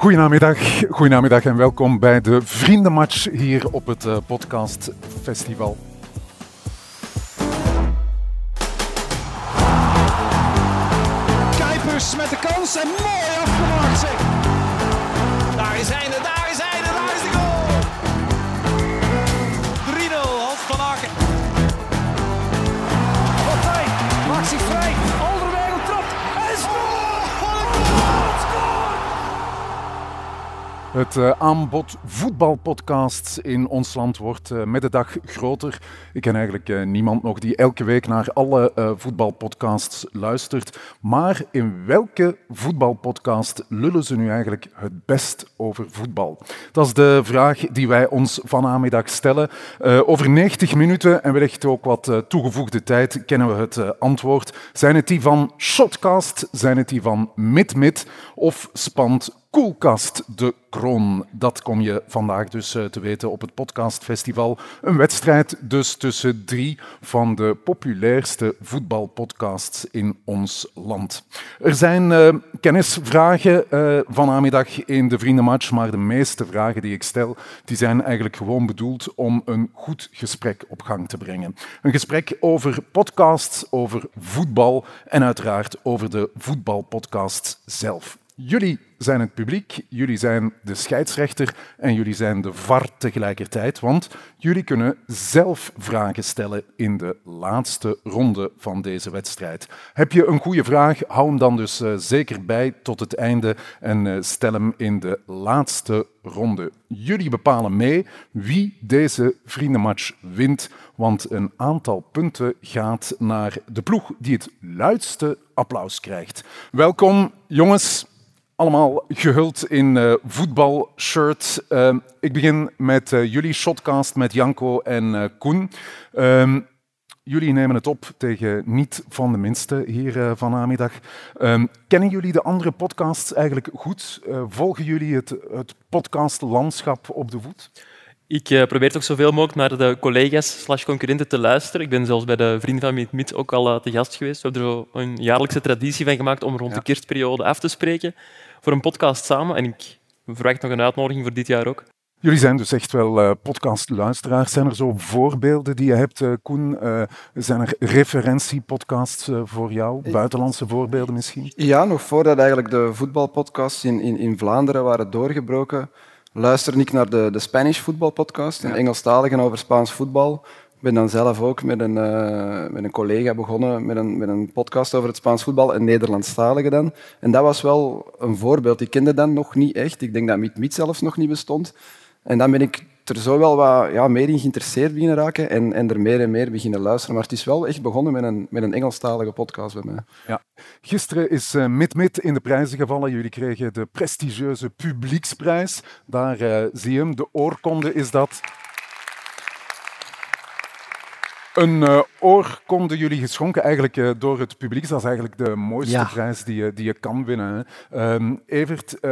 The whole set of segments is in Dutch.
Goedenamiddag, goedenamiddag en welkom bij de Vriendenmatch hier op het uh, Podcast Festival. Het uh, aanbod voetbalpodcasts in ons land wordt uh, met de dag groter. Ik ken eigenlijk uh, niemand nog die elke week naar alle voetbalpodcasts luistert. Maar in welke voetbalpodcast lullen ze nu eigenlijk het best over voetbal? Dat is de vraag die wij ons vanmiddag stellen. over 90 minuten en wellicht ook wat toegevoegde tijd kennen we het antwoord. Zijn het die van Shotcast? Zijn het die van Mid-Mid? Of spant Koelkast de Kroon. Dat kom je vandaag dus te weten op het podcastfestival. Een wedstrijd dus tussen drie van de populairste voetbalpodcasts in ons land. Er zijn uh, kennisvragen uh, vanmiddag in de Vriendenmatch, maar de meeste vragen die ik stel, die zijn eigenlijk gewoon bedoeld om een goed gesprek op gang te brengen. Een gesprek over podcasts, over voetbal en uiteraard over de voetbalpodcast zelf. Jullie zijn het publiek, jullie zijn de scheidsrechter en jullie zijn de VAR tegelijkertijd, want jullie kunnen zelf vragen stellen in de laatste ronde van deze wedstrijd. Heb je een goede vraag, hou hem dan dus uh, zeker bij tot het einde en uh, stel hem in de laatste ronde. Jullie bepalen mee wie deze vriendenmatch wint, want een aantal punten gaat naar de ploeg die het luidste applaus krijgt. Welkom jongens allemaal gehuld in uh, voetbalshirts. Uh, ik begin met uh, jullie shotcast met Janko en Koen. Um, jullie nemen het op tegen niet van de minste hier vanmiddag. Um, kennen jullie de andere podcasts eigenlijk goed? volgen jullie het, het podcastlandschap op de voet? Ik probeer toch zoveel mogelijk naar de collega's slash concurrenten te luisteren. Ik ben zelfs bij de Vrienden van Meet Meet ook al te gast geweest. We hebben er zo een jaarlijkse traditie van gemaakt om rond de kerstperiode af te spreken voor een podcast samen. En ik verwacht nog een uitnodiging voor dit jaar ook. Jullie zijn dus echt wel uh, podcastluisteraars. Zijn er zo voorbeelden die je hebt, uh, Koen? Uh, zijn er referentiepodcasts voor jou? Buitenlandse voorbeelden misschien? Ja, nog voordat eigenlijk de voetbalpodcasts in, in, in Vlaanderen waren doorgebroken, luisterde ik naar de, de Spanish voetbalpodcast, een ja. Engelstalige over Spaans voetbal. Ben dan zelf ook met een, uh, met een collega begonnen met een, met een podcast over het Spaans voetbal, een Nederlandstalige dan. En dat was wel een voorbeeld. Ik kende dat nog niet echt. Ik denk dat Meet Meet zelfs nog niet bestond. En dan ben ik er zo wel wat ja, meer in geïnteresseerd beginnen raken en, en er meer en meer beginnen luisteren. Maar het is wel echt begonnen met een, met een Engelstalige podcast bij mij. Ja. Gisteren is uh, Mid Mid in de prijzen gevallen. Jullie kregen de prestigieuze publieksprijs. Daar uh, zie je hem. De oorkonde is dat. Een uh, oorkonde jullie geschonken eigenlijk uh, door het publiek. Dat is eigenlijk de mooiste ja. prijs die je, die je kan winnen. Um, Evert, uh,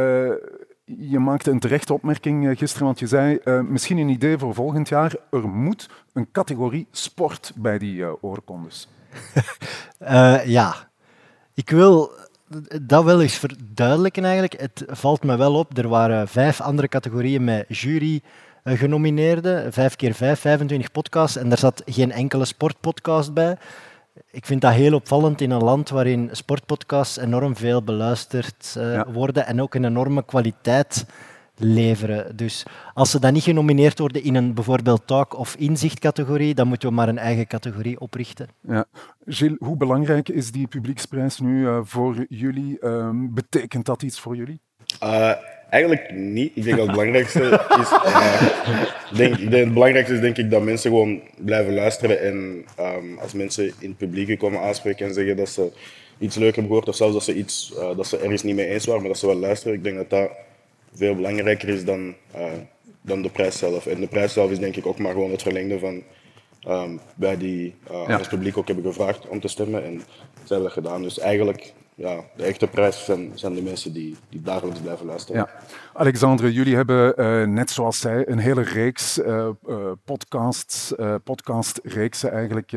je maakte een terechte opmerking gisteren, want je zei misschien een idee voor volgend jaar. Er moet een categorie sport bij die oorkondes. ja, ik wil dat wel eens verduidelijken eigenlijk. Het valt me wel op, er waren vijf andere categorieën met jury genomineerden. Vijf keer vijf, 25 podcasts. En daar zat geen enkele sportpodcast bij. Ik vind dat heel opvallend in een land waarin sportpodcasts enorm veel beluisterd uh, ja. worden en ook een enorme kwaliteit leveren. Dus als ze dan niet genomineerd worden in een bijvoorbeeld talk- of inzichtcategorie, dan moeten we maar een eigen categorie oprichten. Ja. Gilles, hoe belangrijk is die publieksprijs nu uh, voor jullie? Uh, betekent dat iets voor jullie? Uh, Eigenlijk niet. Ik denk dat het belangrijkste is. Uh, denk, ik denk, het belangrijkste is denk ik dat mensen gewoon blijven luisteren. En um, als mensen in het publiek komen aanspreken en zeggen dat ze iets leuk hebben gehoord, of zelfs dat ze, iets, uh, dat ze ergens niet mee eens waren, maar dat ze wel luisteren. Ik denk dat dat veel belangrijker is dan, uh, dan de prijs zelf. En de prijs zelf is denk ik ook maar gewoon het verlengde van um, wij die ja. als publiek ook hebben gevraagd om te stemmen. En ze hebben dat gedaan. Dus eigenlijk ja, de echte prijs zijn, de mensen die, die dagelijks blijven luisteren. Ja. Alexandre, jullie hebben uh, net zoals zij een hele reeks uh, uh, podcasts, podcastreeksen eigenlijk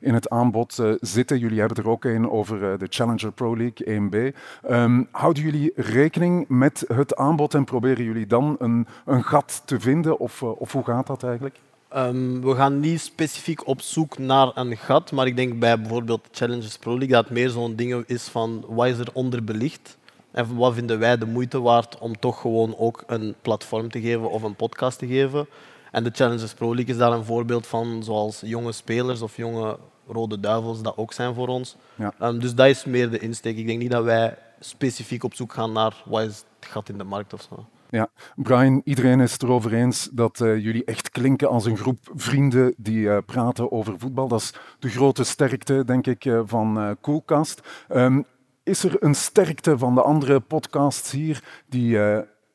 in het aanbod zitten. Jullie hebben er ook een over de Challenger Pro League 1B. Um, houden jullie rekening met het aanbod en proberen jullie dan een, een gat te vinden? Of, of hoe gaat dat eigenlijk? Um, we gaan niet specifiek op zoek naar een gat, maar ik denk bij bijvoorbeeld Challengers Pro League dat het meer zo'n ding is van wat is er onderbelicht en wat vinden wij de moeite waard om toch gewoon ook een platform te geven of een podcast te geven. En de Challengers Pro League is daar een voorbeeld van, zoals jonge spelers of jonge Rode Duivels dat ook zijn voor ons. Ja. Um, dus dat is meer de insteek. Ik denk niet dat wij specifiek op zoek gaan naar wat is het gat in de markt of zo. Ja, Brian, iedereen is het erover eens dat uh, jullie echt klinken als een groep vrienden die uh, praten over voetbal. Dat is de grote sterkte, denk ik, uh, van Coolcast. Um, is er een sterkte van de andere podcasts hier die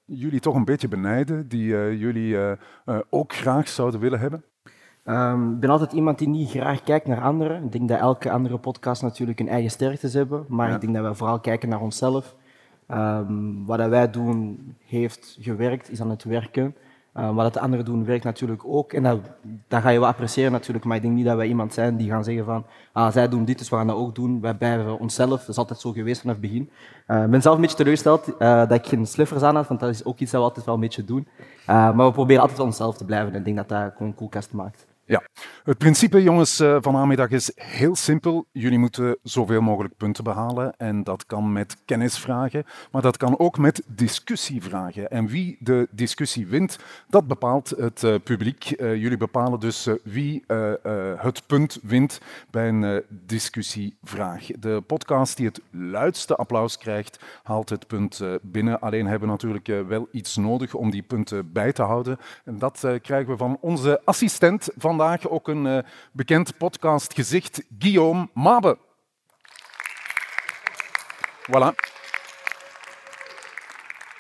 jullie toch een beetje benijden, die jullie ook graag zouden willen hebben? Um, ik ben altijd iemand die niet graag kijkt naar anderen. Ik denk dat elke andere podcast natuurlijk een eigen sterktes hebben, maar ja. ik denk dat we vooral kijken naar onszelf. Um, wat wij doen heeft gewerkt, is aan het werken. Uh, wat de anderen doen werkt natuurlijk ook. En dat, ga je wel appreciëren natuurlijk. Maar ik denk niet dat wij iemand zijn die gaan zeggen van ah, zij doen dit, dus we gaan dat ook doen. Wij blijven onszelf. Dat is altijd zo geweest vanaf het begin. Uh, ik ben zelf een beetje teleurgesteld uh, dat ik geen sliffers aan had, want dat is ook iets dat we altijd wel een beetje doen. maar we proberen altijd onszelf te blijven. En ik denk dat dat gewoon een koelkast maakt. Ja, het principe, jongens, eh, van aanmiddag is heel simpel. Jullie moeten zoveel mogelijk punten behalen. En dat kan met kennisvragen, maar dat kan ook met discussievragen. En wie de discussie wint, dat bepaalt het uh, publiek. Uh, jullie bepalen dus wie het punt wint bij een discussievraag. De podcast die het luidste applaus krijgt, haalt het punt binnen. Alleen hebben we natuurlijk wel iets nodig om die punten bij te houden. En dat krijgen we van onze assistent van vandaag ook een uh, bekend podcastgezicht, Guillaume Mabe. Voilà.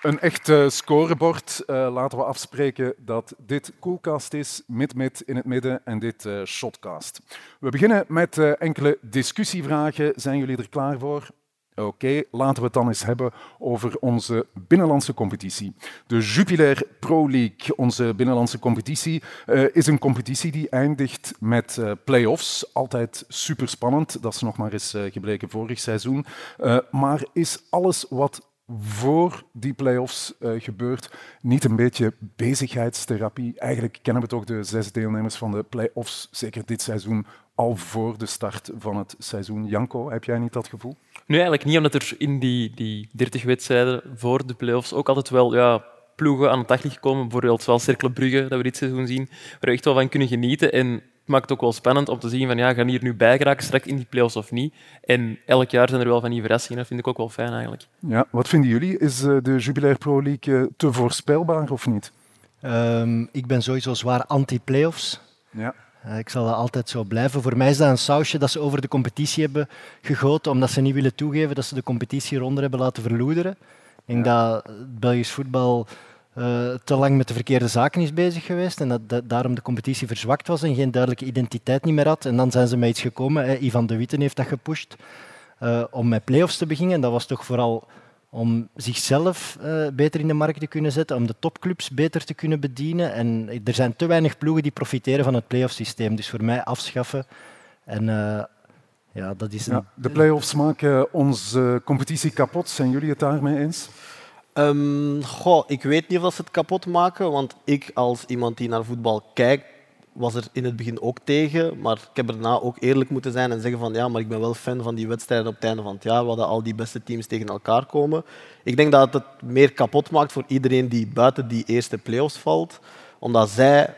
Een echt uh, scorebord. Uh, laten we afspreken dat dit Coolcast is, mid-mid in het midden en dit Shotcast. We beginnen met enkele discussievragen. Zijn jullie er klaar voor? Oké, laten we het dan eens hebben over onze binnenlandse competitie. De Jupiler Pro League, onze binnenlandse competitie, uh, is een competitie die eindigt met uh, play-offs. Altijd super spannend, dat is nog maar eens uh, gebleken vorig seizoen. maar is alles wat voor die play-offs gebeurt niet een beetje bezigheidstherapie? Eigenlijk kennen we toch de zes deelnemers van de play-offs, zeker dit seizoen, al voor de start van het seizoen. Janko, heb jij niet dat gevoel? Nu eigenlijk niet, omdat er in die, die 30 wedstrijden voor de play-offs ook altijd wel ja, ploegen aan het daglicht komen, bijvoorbeeld zoals Cercle Brugge, dat we dit seizoen zien, waar we echt wel van kunnen genieten. En het maakt het ook wel spannend om te zien van ja, gaan hier nu bijgeraken straks in die play-offs of niet. En elk jaar zijn er wel van die verrassingen, dat vind ik ook wel fijn eigenlijk. Ja, wat vinden jullie? Is eh, de Jubilair Pro League eh, te voorspelbaar of niet? Um, ik ben sowieso zwaar anti-playoffs. Ja. Uh, ik zal dat altijd zo blijven. Voor mij is dat een sausje dat ze over de competitie hebben gegoten, omdat ze niet willen toegeven dat ze de competitie eronder hebben laten verloederen. Ik denk ja. dat het Belgisch voetbal uh, te lang met de verkeerde zaken is bezig geweest en dat, dat, daarom de competitie verzwakt was en geen duidelijke identiteit niet meer had. En dan zijn ze met iets gekomen. Hè. Ivan de Witten heeft dat gepusht uh, om met play-offs te beginnen. En dat was toch vooral om zichzelf uh, beter in de markt te kunnen zetten, om de topclubs beter te kunnen bedienen. En er zijn te weinig ploegen die profiteren van het play-off systeem. Dus voor mij afschaffen. En uh, ja, dat is een... ja, de play-offs maken onze competitie kapot. Zijn jullie het daarmee eens? Um, goh, ik weet niet of ze het kapot maken, want ik als iemand die naar voetbal kijkt, was er in het begin ook tegen, maar ik heb erna ook eerlijk moeten zijn en zeggen van ja, maar ik ben wel fan van die wedstrijden op het einde van het jaar, waar al die beste teams tegen elkaar komen. Ik denk dat het meer kapot maakt voor iedereen die buiten die eerste play-offs valt, omdat zij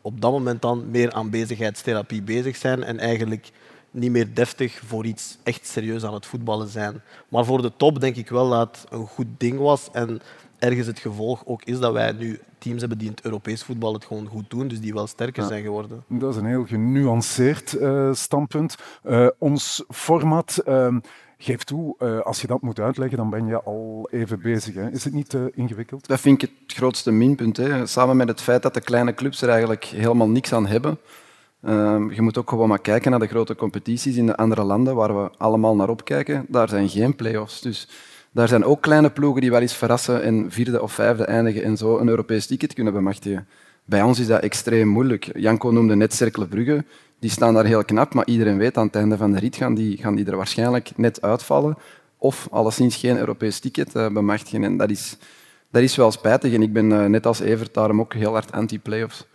op dat moment dan meer aan bezigheidstherapie bezig zijn en eigenlijk niet meer deftig voor iets echt serieus aan het voetballen zijn. Maar voor de top denk ik wel dat het een goed ding was en ergens het gevolg ook is dat wij nu teams hebben die in het Europees voetbal het gewoon goed doen, dus die wel sterker zijn geworden. Dat is een heel genuanceerd uh, standpunt. Uh, ons format uh, geeft toe, als je dat moet uitleggen, dan ben je al even bezig. Hè. Is het niet ingewikkeld? Dat vind ik het grootste minpunt. Hè. Samen met het feit dat de kleine clubs er eigenlijk helemaal niks aan hebben. Ehm, je moet ook gewoon maar kijken naar de grote competities in de andere landen waar we allemaal naar opkijken. Daar zijn geen play-offs. Dus daar zijn ook kleine ploegen die wel eens verrassen en vierde of vijfde eindigen en zo een Europees ticket kunnen bemachtigen. Bij ons is dat extreem moeilijk. Janko noemde net Cercle Brugge. Die staan daar heel knap, maar iedereen weet aan het einde van de rit gaan die, gaan die er waarschijnlijk net uitvallen. Of alleszins geen Europees ticket uh, bemachtigen. En dat is, dat is wel spijtig. En ik ben uh, net als Evert daarom ook heel hard anti-playoffs.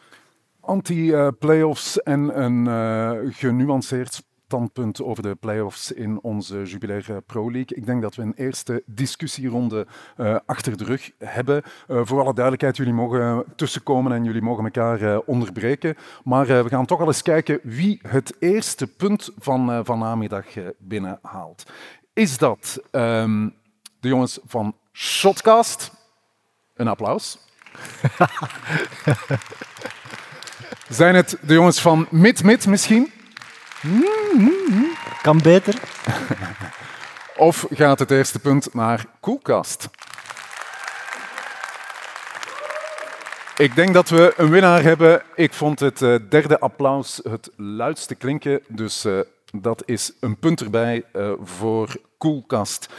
Anti-playoffs en een uh, genuanceerd standpunt over de play-offs in onze Jubilair Pro League. Ik denk dat we een eerste discussieronde uh, achter de rug hebben. Uh, voor alle duidelijkheid, jullie mogen tussenkomen en jullie mogen elkaar uh, onderbreken. Maar we gaan toch al eens kijken wie het eerste punt van, van namiddag binnenhaalt. Is dat um, de jongens van Shotcast? Een applaus. Zijn het de jongens van Mid-Mid misschien? Kan beter. of gaat het eerste punt naar Koelkast? Ik denk dat we een winnaar hebben. Ik vond het uh, derde applaus het luidste klinken. Dus uh, dat is een punt erbij uh, voor Koelkast.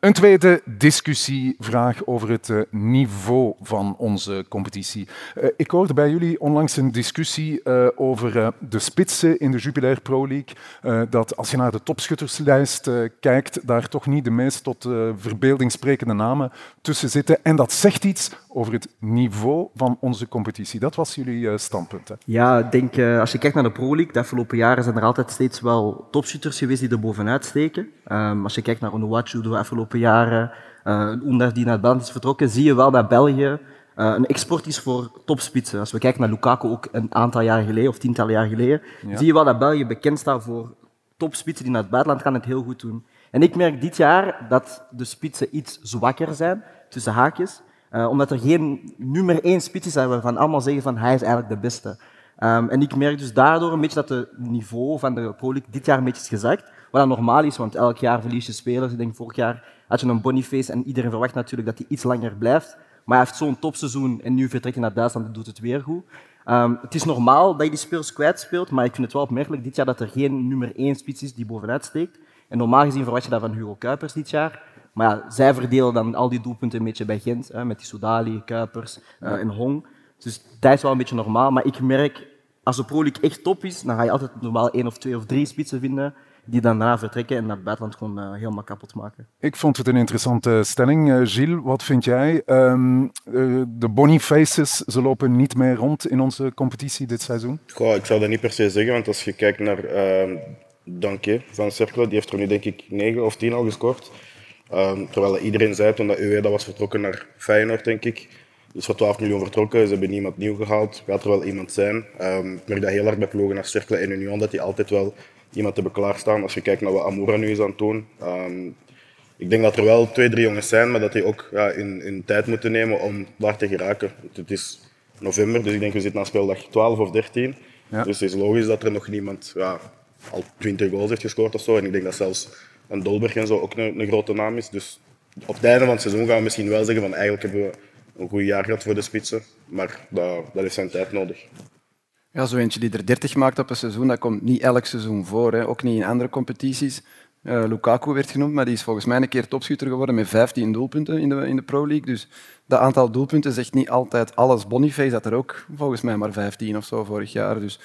Een tweede discussievraag over het uh, niveau van onze competitie. Uh, ik hoorde bij jullie onlangs een discussie uh, over de spitsen in de Jupiler Pro League. dat als je naar de topschutterslijst kijkt, daar toch niet de meest tot verbeelding sprekende namen tussen zitten. En dat zegt iets over het niveau van onze competitie. Dat was jullie standpunt. Hè? Ja, ik denk als je kijkt naar de Pro League, de afgelopen jaren zijn er altijd steeds wel topschutters geweest die er bovenuit steken. Um, als je kijkt naar Onuachu, de afgelopen jaren, uh, die naar het buitenland is vertrokken, zie je wel dat België uh, een export is voor topspitsen. Als we kijken naar Lukaku ook een aantal jaar geleden, of tientallen jaar geleden, ja. zie je wel dat België bekend staat voor topspitsen die naar het buitenland gaan het heel goed doen. En ik merk dit jaar dat de spitsen iets zwakker zijn, tussen haakjes, uh, omdat er geen nummer één spits is dat we van allemaal zeggen van hij is eigenlijk de beste. Um, en ik merk dus daardoor een beetje dat het niveau van de Pro League dit jaar een beetje is gezakt. Wat dan normaal is, want elk jaar verlies je spelers. Ik denk vorig jaar had je een Boniface en iedereen verwacht natuurlijk dat hij iets langer blijft. Maar hij heeft zo'n topseizoen en nu vertrekt hij naar Duitsland en doet het weer goed. Um, het is normaal dat je die spelers kwijtspeelt, maar ik vind het wel opmerkelijk dit jaar dat er geen nummer één spits is die bovenuit steekt. En normaal gezien verwacht je dat van Hugo Kuipers dit jaar. Maar ja, zij verdelen dan al die doelpunten een beetje bij Gent, hè, met die Soudali, Kuipers uh, en Hong. Dus dat is wel een beetje normaal. Maar ik merk, als de Pro League echt top is, dan ga je altijd normaal één of twee of drie spitsen vinden die daarna vertrekken en naar het buitenland gewoon uh, helemaal kapot maken. Ik vond het een interessante stelling. Uh, Gilles, wat vind jij? Um, uh, de Bonifaces, ze lopen niet meer rond in onze competitie dit seizoen? Goh, ik zou dat niet per se zeggen, want als je kijkt naar uh, Danke van Cercle, die heeft er nu denk ik 9 of 10 al gescoord. Um, terwijl iedereen zei toen dat UE dat was vertrokken naar Feyenoord, denk ik. Dus voor 12 miljoen vertrokken, ze hebben niemand nieuw gehaald. Gaat er wel iemand zijn. Um, ik merk dat heel erg bij ploegen als Cercle en Union, dat die altijd wel iemand hebben klaarstaan. Als je kijkt naar wat Amoura nu is aan het doen. Um, ik denk dat er wel twee, drie jongens zijn, maar dat die ook ja, in, in tijd moeten nemen om daar te geraken. Het is november, dus ik denk we zitten aan speeldag 12 of 13. Ja. Dus het is logisch dat er nog niemand ja, al 20 goals heeft gescoord of zo. En ik denk dat zelfs een Dolberg en zo ook een, een grote naam is. Dus op het einde van het seizoen gaan we misschien wel zeggen van eigenlijk hebben we een goed jaar gehad voor de spitsen. Maar dat, dat heeft zijn tijd nodig. Ja, zo eentje die er 30 maakt op een seizoen, dat komt niet elk seizoen voor. Hè. Ook niet in andere competities. Uh, Lukaku werd genoemd, maar die is volgens mij een keer topschutter geworden met 15 doelpunten in de, in de Pro League. Dus dat aantal doelpunten zegt niet altijd alles. Boniface had er ook volgens mij maar 15 of zo vorig jaar. Dus.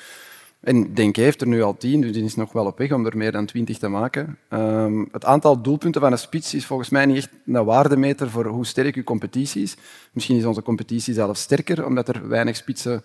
En Denk heeft er nu al 10, dus die is nog wel op weg om er meer dan 20 te maken. Um, het aantal doelpunten van een spits is volgens mij niet echt een waardemeter voor hoe sterk uw competitie is. Misschien is onze competitie zelfs sterker, omdat er weinig spitsen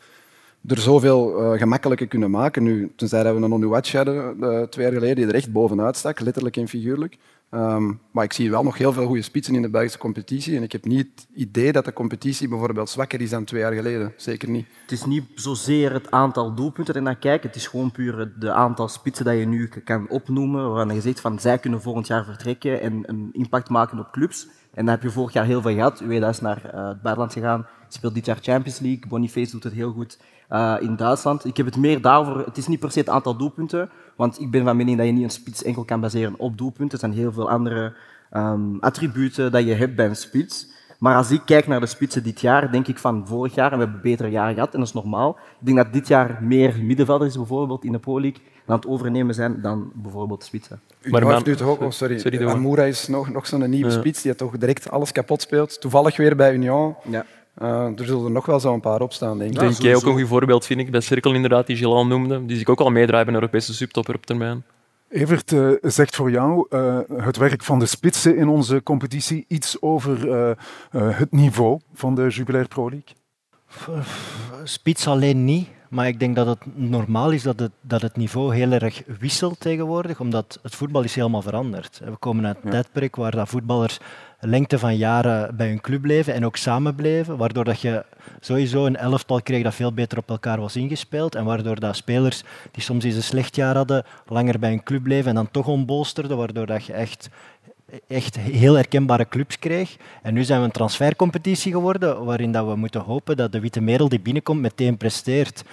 er zoveel uh, gemakkelijker kunnen maken. Nu, tenzij we een Onuwatch hadden uh, twee jaar geleden, die er echt bovenuit stak, letterlijk en figuurlijk. Um, maar ik zie wel nog heel veel goede spitsen in de Belgische competitie. En ik heb niet het idee dat de competitie bijvoorbeeld zwakker is dan twee jaar geleden. Zeker niet. Het is niet zozeer het aantal doelpunten er naar kijken. Het is gewoon puur het aantal spitsen dat je nu kan opnoemen. Waarvan je zegt van zij kunnen volgend jaar vertrekken en een impact maken op clubs. En daar heb je vorig jaar heel veel gehad. Ueda is naar uh, het buitenland gegaan, speelt dit jaar Champions League. Boniface doet het heel goed uh, in Duitsland. Ik heb het meer daarvoor. Het is niet per se het aantal doelpunten, want ik ben van mening dat je niet een spits enkel kan baseren op doelpunten. Er zijn heel veel andere um, attributen dat je hebt bij een spits. Maar als ik kijk naar de spitsen dit jaar, denk ik van vorig jaar, en we hebben betere jaren gehad, en dat is normaal. Ik denk dat dit jaar meer middenvelders bijvoorbeeld in de Pro League aan het overnemen zijn dan bijvoorbeeld spitsen. Maar maar- nu toch ook, oh, sorry, Sorry. Amoura is nog, nog zo'n nieuwe Ja. spits die toch direct alles kapot speelt. Toevallig weer bij Union. Ja. Eh, er zullen er nog wel zo'n paar op staan, denk ik. Denk jij ook een goed voorbeeld, vind ik, bij Cirkel inderdaad, die Gilles al noemde. Die zie ik ook al meedraaien bij een Europese subtopper op termijn. Evert eh, zegt voor jou eh, het werk van de spitsen in onze competitie iets over eh, eh, het niveau van de Jubilair Pro League. Spits alleen niet, maar ik denk dat het normaal is dat het, dat het niveau heel erg wisselt tegenwoordig, omdat het voetbal is helemaal veranderd. We komen uit een tijdperk waar dat voetballers lengte van jaren bij hun club bleven en ook samen bleven, waardoor dat je sowieso een elftal kreeg dat veel beter op elkaar was ingespeeld en waardoor dat spelers die soms eens een slecht jaar hadden, langer bij hun club bleven en dan toch onbolsterden, waardoor dat je echt echt heel herkenbare clubs kreeg. En nu zijn we een transfercompetitie geworden waarin dat we moeten hopen dat de witte merel die binnenkomt meteen presteert.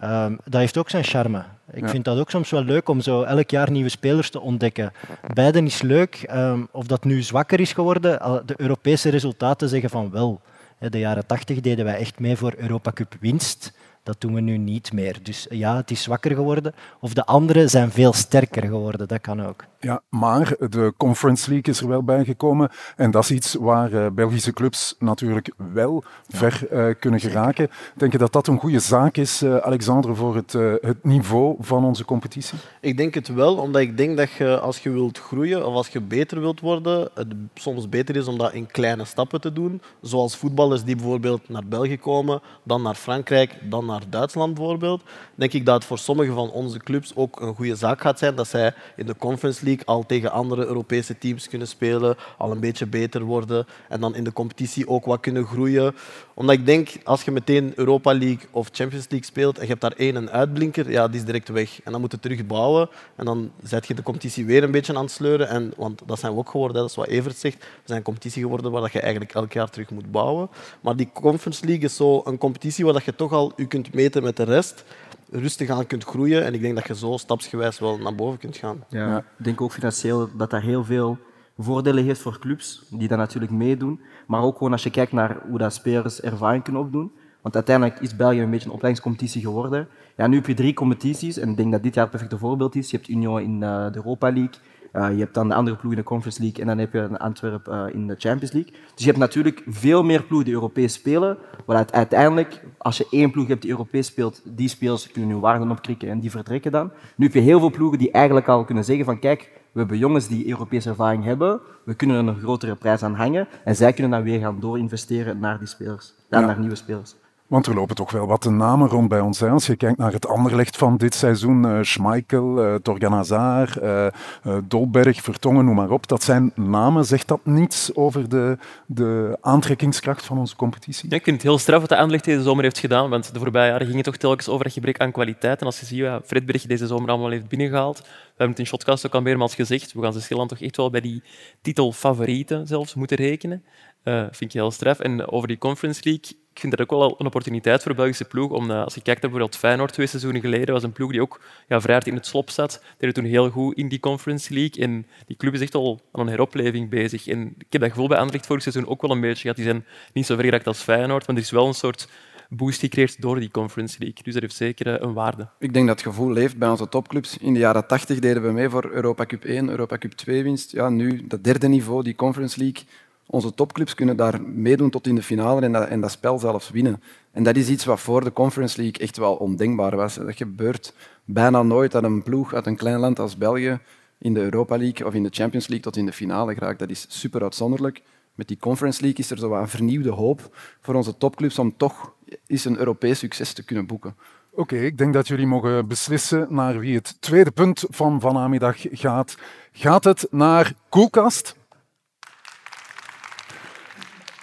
Ehm, dat heeft ook zijn charme. Ik Ja. vind dat ook soms wel leuk om zo elk jaar nieuwe spelers te ontdekken. Beiden is leuk. Ehm, of dat nu zwakker is geworden, de Europese resultaten zeggen van wel. De jaren 80 deden wij echt mee voor Europa Cup winst. Dat doen we nu niet meer. Dus ja, het is zwakker geworden. Of de anderen zijn veel sterker geworden. Dat kan ook. Ja, maar de Conference League is er wel bijgekomen. En dat is iets waar eh, Belgische clubs natuurlijk wel ver eh, kunnen geraken. Denk je dat dat een goede zaak is, eh, Alexandre, voor het, eh, het niveau van onze competitie? Ik denk het wel, omdat ik denk dat je als je wilt groeien of als je beter wilt worden, het soms beter is om dat in kleine stappen te doen. Zoals voetballers die bijvoorbeeld naar België komen, dan naar Frankrijk, dan naar Duitsland bijvoorbeeld. Denk ik dat het voor sommige van onze clubs ook een goede zaak gaat zijn dat zij in de Conference League al tegen andere Europese teams kunnen spelen, al een beetje beter worden en dan in de competitie ook wat kunnen groeien. Omdat ik denk, als je meteen Europa League of Champions League speelt en je hebt daar één een uitblinker, ja, die is direct weg. En dan moet je terug bouwen en dan zet je de competitie weer een beetje aan het sleuren. En, want dat zijn we ook geworden, dat is wat Evert zegt. We zijn een competitie geworden waar je eigenlijk elk jaar terug moet bouwen. Maar die Conference League is zo een competitie waar je toch al je kunt meten met de rest, rustig aan kunt groeien. En ik denk dat je zo stapsgewijs wel naar boven kunt gaan. Ja. Ja. Ik denk ook financieel dat dat heel veel voordelen heeft voor clubs die dat natuurlijk meedoen. Maar ook gewoon als je kijkt naar hoe dat spelers ervaring kunnen opdoen. Want uiteindelijk is België een beetje een opleidingscompetitie geworden. Ja, nu heb je drie competities en ik denk dat dit jaar het perfecte voorbeeld is. Je hebt Union in eh, de Europa League, eh, je hebt dan de andere ploeg in de Conference League en dan heb je een Antwerp eh, in de Champions League. Dus je hebt natuurlijk veel meer ploegen die Europees spelen. Het uiteindelijk, als je één ploeg hebt die Europees speelt, die spelers kunnen hun waarden opkrikken en die vertrekken dan. Nu heb je heel veel ploegen die eigenlijk al kunnen zeggen van kijk, we hebben jongens die Europese ervaring hebben, we kunnen er een grotere prijs aan hangen en zij kunnen dan weer gaan doorinvesteren naar die spelers, dan Ja. naar nieuwe spelers. Want er lopen toch wel wat namen rond bij ons. Als je kijkt naar het Anderlecht van dit seizoen, eh Schmeichel, eh, Dolberg, Vertongen, noem maar op. Dat zijn namen. Zegt dat niets over de, de aantrekkingskracht van onze competitie? Ja, ik vind het heel straf wat de Anderlecht deze zomer heeft gedaan, want de voorbije jaren ging het toch telkens over het gebrek aan kwaliteit. En als je ziet wat Fredberg deze zomer allemaal heeft binnengehaald, we hebben het in Shotcast ook al meermaals gezegd, we gaan ze stilaan toch echt wel bij die titelfavorieten zelfs moeten rekenen. Vind ik heel straf. En over die Conference League, ik vind dat ook wel een opportuniteit voor de Belgische ploeg. Om, eh, als je kijkt naar bijvoorbeeld Feyenoord twee seizoenen geleden, was een ploeg die ook ja, vrij hard in het slop zat. Die deed toen heel goed in die Conference League. En die club is echt al aan een heropleving bezig. En ik heb dat gevoel bij Anderlecht vorig seizoen ook wel een beetje gehad. Die zijn niet zo ver geraakt als Feyenoord, maar er is wel een soort boost gecreëerd door die Conference League. Dus dat heeft zeker eh, een waarde. Ik denk dat het gevoel leeft bij onze topclubs. In de jaren 80 deden we mee voor Europa Cup 1, Europa Cup 2 winst. Ja, nu dat derde niveau, die Conference League. Onze topclubs kunnen daar meedoen tot in de finale en dat, en dat spel zelfs winnen. En dat is iets wat voor de Conference League echt wel ondenkbaar was. Dat gebeurt bijna nooit dat een ploeg uit een klein land als België in de Europa League of in de Champions League tot in de finale geraakt. Dat is super uitzonderlijk. Met die Conference League is er zo een vernieuwde hoop voor onze topclubs om toch eens een Europees succes te kunnen boeken. Oké, ik denk dat jullie mogen beslissen naar wie het tweede punt van vanmiddag gaat. Gaat het naar Koelkast?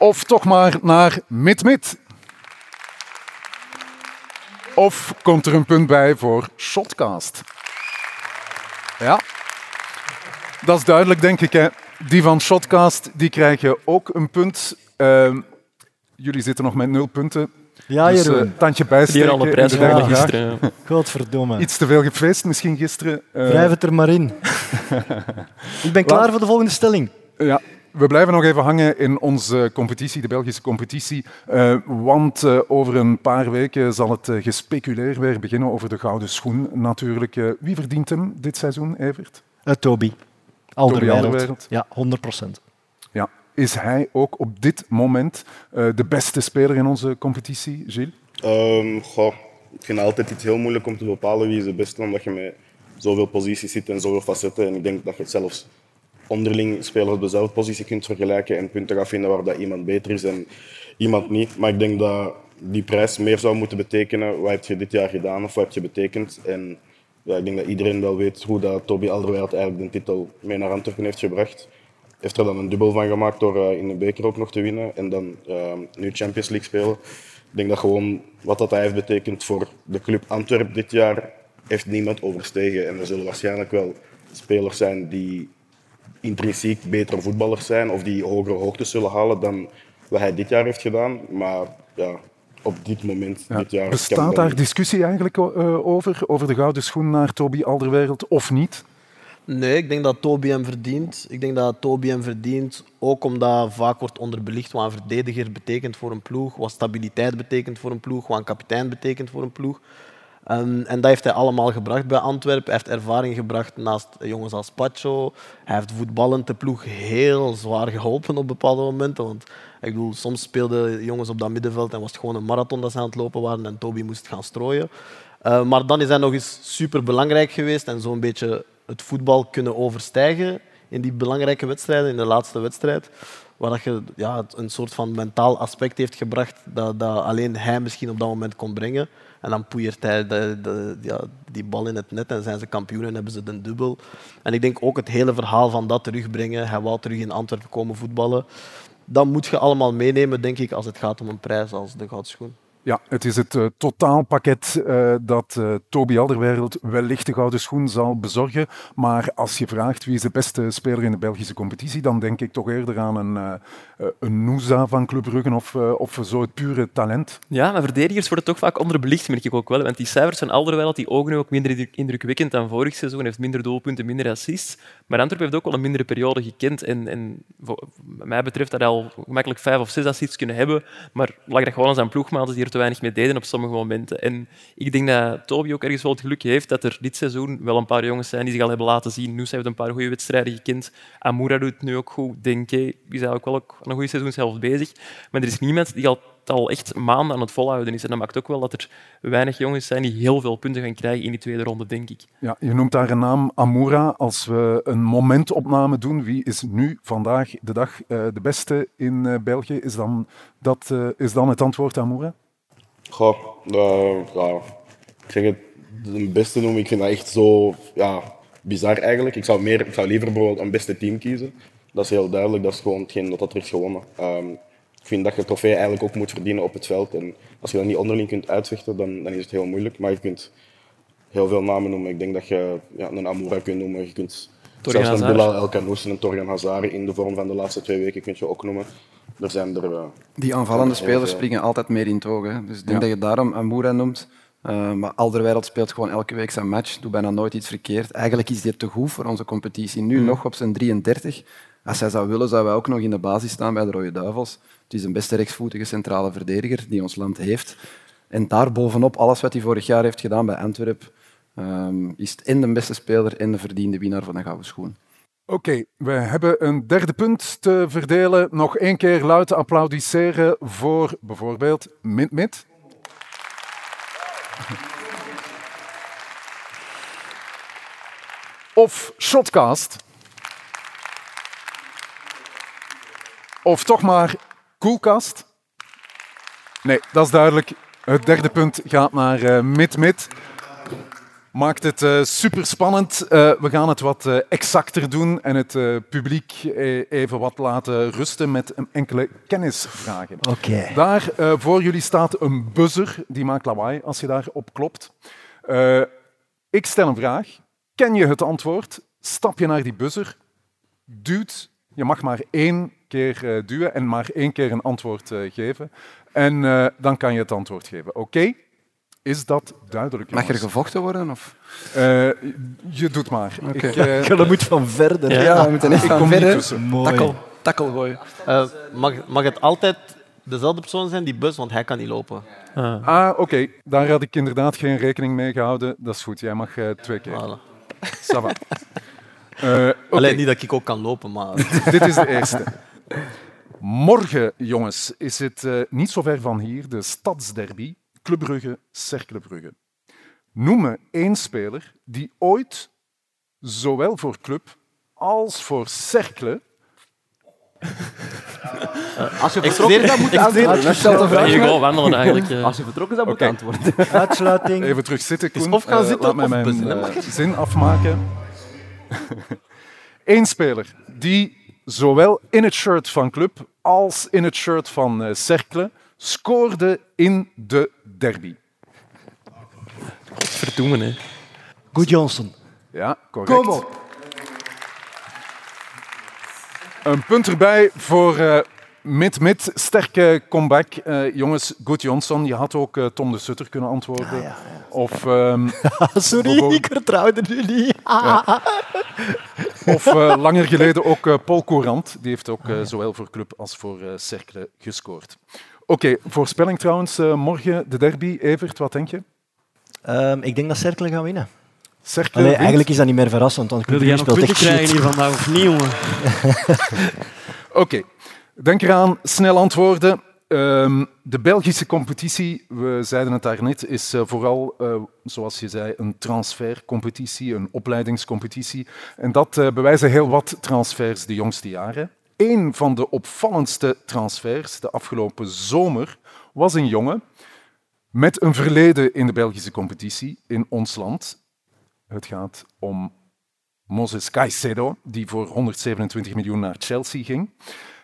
Of toch maar naar Mid-Mid? Of komt er een punt bij voor Shotcast? Ja, dat is duidelijk, denk ik. Hè. Die van Shotcast die krijgen ook een punt. Ehm, jullie zitten nog met nul punten. Ja, dus Jeroen. eh, tandje bijsteken. hier al de prijs gisteren. Godverdomme. Iets te veel gefeest misschien gisteren. Eh, Wrijf het er maar in. ik ben klaar voor de volgende stelling. ja, We blijven nog even hangen in onze competitie, de Belgische competitie. Uh, want uh, over een paar weken zal het uh, gespeculeerd weer beginnen over de gouden schoen natuurlijk. wie verdient hem dit seizoen, Evert? Toby. Alderwereld. Alderwereld. Ja, 100 procent. Ja. Is hij ook op dit moment de beste speler in onze competitie, Gilles? Um, goh, ik vind altijd iets heel moeilijk om te bepalen wie is de beste, omdat je met zoveel posities zit en zoveel facetten. En ik denk dat je het zelfs onderling spelers op dezelfde positie kunt vergelijken en punten gaat vinden waar dat iemand beter is en iemand niet. Maar ik denk dat die prijs meer zou moeten betekenen. Wat heb je dit jaar gedaan of wat heb je betekend? En ja, ik denk dat iedereen wel weet hoe dat Toby Alderweireld eigenlijk de titel mee naar Antwerpen heeft gebracht. Heeft er dan een dubbel van gemaakt door uh, in de beker ook nog te winnen en dan uh, nu Champions League spelen. Ik denk dat gewoon wat dat heeft betekend voor de club Antwerpen dit jaar, heeft niemand overstegen. En er zullen waarschijnlijk wel spelers zijn die intrinsiek betere voetballers zijn of die hogere hoogtes zullen halen dan wat hij dit jaar heeft gedaan. Maar ja, op dit moment, ja. dit jaar... Bestaat daar discussie eigenlijk uh, over, over de gouden schoen naar Toby Alderweireld of niet? Nee, ik denk dat Toby hem verdient. Ik denk dat Toby hem verdient, ook omdat vaak wordt onderbelicht wat een verdediger betekent voor een ploeg, wat stabiliteit betekent voor een ploeg, wat een kapitein betekent voor een ploeg. Um, en dat heeft hij allemaal gebracht bij Antwerpen. Hij heeft ervaring gebracht naast jongens als Pacho. Hij heeft voetballend de ploeg heel zwaar geholpen op bepaalde momenten. Want ik bedoel, soms speelden jongens op dat middenveld en was het gewoon een marathon dat ze aan het lopen waren en Toby moest gaan strooien. Uh, maar dan is hij nog eens super belangrijk geweest en zo'n beetje het voetbal kunnen overstijgen in die belangrijke wedstrijden, in de laatste wedstrijd. Waar dat je ja, een soort van mentaal aspect heeft gebracht dat, dat alleen hij misschien op dat moment kon brengen. En dan poeiert hij de, de, ja, die bal in het net en zijn ze kampioen en hebben ze de dubbel. En ik denk ook het hele verhaal van dat terugbrengen. Hij wou terug in Antwerpen komen voetballen. Dat moet je allemaal meenemen, denk ik, als het gaat om een prijs als de Goudschoen. Ja, het is het uh, totaalpakket uh, dat uh, Toby Alderweireld wellicht de gouden schoen zal bezorgen. Maar als je vraagt wie is de beste speler in de Belgische competitie, dan denk ik toch eerder aan een, een Nouza van Club Brugge of, of zo het pure talent. Ja, maar verdedigers worden toch vaak onderbelicht, merk ik ook wel. Want die cijfers van Alderweireld die ogen nu ook minder indrukwekkend dan vorig seizoen. Heeft minder doelpunten, minder assists. Maar Antwerpen heeft ook wel een mindere periode gekend. En, en wat mij betreft hij al gemakkelijk vijf of zes assists kunnen hebben. Maar lag dat gewoon aan zijn ploegmaat die er te weinig mee deden op sommige momenten. En ik denk dat Toby ook ergens wel het geluk heeft dat er dit seizoen wel een paar jongens zijn die zich al hebben laten zien. Nu heeft een paar goede wedstrijden gekend. Amoura doet nu ook goed. Denke is eigenlijk wel ook een goede seizoen zelf bezig. Maar er is niemand die al al echt maanden aan het volhouden is. En dat maakt ook wel dat er weinig jongens zijn die heel veel punten gaan krijgen in die tweede ronde, denk ik. Ja, je noemt daar een naam, Amoura. Als we een momentopname doen, wie is nu vandaag de dag uh, de beste in uh, België? Is dan, dat, uh, is dan het antwoord Amoura? Goh, ja, ik zeg het de beste noemen. Ik vind dat echt zo ja, bizar eigenlijk. Ik zou, meer, ik zou liever bijvoorbeeld een beste team kiezen. Dat is heel duidelijk. Dat is gewoon hetgeen dat, dat er is gewonnen. Um, ik vind dat je trofee eigenlijk ook moet verdienen op het veld. En als je dat niet onderling kunt uitvechten, dan, dan is het heel moeilijk. Maar je kunt heel veel namen noemen. Ik denk dat je ja, een Amoura kunt noemen. Je kunt zelfs een Bilal El Canoes en een Torgan Hazard in de vorm van de laatste twee weken kun je ook noemen. Er zijn er, uh, Die aanvallende spelers springen altijd meer in het oog. Hè. Dus ik denk ja. dat je daarom Amoura noemt. Uh, maar Alderweireld speelt gewoon elke week zijn match, doet bijna nooit iets verkeerd. Eigenlijk is hij te goed voor onze competitie. Nu mm. nog op zijn 33. Als hij zou willen, zou hij ook nog in de basis staan bij de Rode Duivels. Het is een beste rechtsvoetige centrale verdediger die ons land heeft. En daarbovenop, alles wat hij vorig jaar heeft gedaan bij Antwerpen, um, is het de beste speler en de verdiende winnaar van de gouden schoen. Oké, we hebben een derde punt te verdelen. Nog één keer luid applaudisseren voor bijvoorbeeld Mint-Mint. Of Shotcast. Of toch maar Koelkast. Nee, dat is duidelijk. Het derde punt gaat naar uh, Mid-Mid. Maakt het uh, super spannend. Uh, we gaan het wat exacter doen en het publiek even wat laten rusten met enkele kennisvragen. Okay. Daar voor jullie staat een buzzer, die maakt lawaai als je daarop klopt. ik stel een vraag. Ken je het antwoord? Stap je naar die buzzer, duwt, je mag maar één keer duwen en maar één keer een antwoord geven. En dan kan je het antwoord geven. Oké? Is dat duidelijk? Mag er gevochten worden? Of? Uh, je doet maar. Okay. Ik, uh, dat moet van verder. Ja, ja we moeten echt van verder. Takkel. tackle gooien. Eh, mag, mag het altijd dezelfde persoon zijn, die bus, want hij kan niet lopen. Ah. Ah, oké. Daar had ik inderdaad geen rekening mee gehouden. Dat is goed. Jij mag eh, twee keer. Voilà. Eh, oké. Alleen niet dat ik ook kan lopen, maar... Dit is de eerste. Morgen, jongens, is het eh, niet zo ver van hier de stadsderby Club Brugge, Cercle Brugge. Noem me één speler die ooit zowel voor Club als voor Cercle Als je vertrokken antwoorden. de vraag. Hier gewoon wandelen eigenlijk. eh. Als je vertrokken zou moeten Oké. antwoorden. Uitsluiting. Even terug zitten, Koen. of gaan Eh, zitten laat mij of mijn eh, zin afmaken. Eén speler die zowel in het shirt van Club als in het shirt van eh, Cercle scoorde in de derby. Verdoemen, hè. Good Johnson. Ja, correct. Een punt erbij voor eh mid-mid. Sterke comeback. Eh, jongens, Good Johnson. Je had ook eh, Tom de Sutter kunnen antwoorden. Of, ehm, Sorry, Bijvoorbeeld- ik vertrouwde nu niet. of eh, langer geleden ook eh, Paul Courant. Die heeft ook eh, zowel voor Club als voor eh Cercle gescoord. Oké, voorspelling trouwens. eh, morgen de derby. Evert, wat denk je? Ehm, ik denk dat Cercle gaan winnen. Cercle Allee, eigenlijk is dat niet meer verrassend, want Wil Club jij nog punten krijgen hier vandaag of niet, jongen? Oké, denk eraan, snel antwoorden. Ehm, de Belgische competitie, we zeiden het daarnet, is eh, vooral, eh, zoals je zei, een transfercompetitie, een opleidingscompetitie. En dat eh, bewijzen heel wat transfers de jongste jaren. Een van de opvallendste transfers de afgelopen zomer was een jongen met een verleden in de Belgische competitie in ons land. Het gaat om Moses Caicedo, die voor 127 miljoen naar Chelsea ging.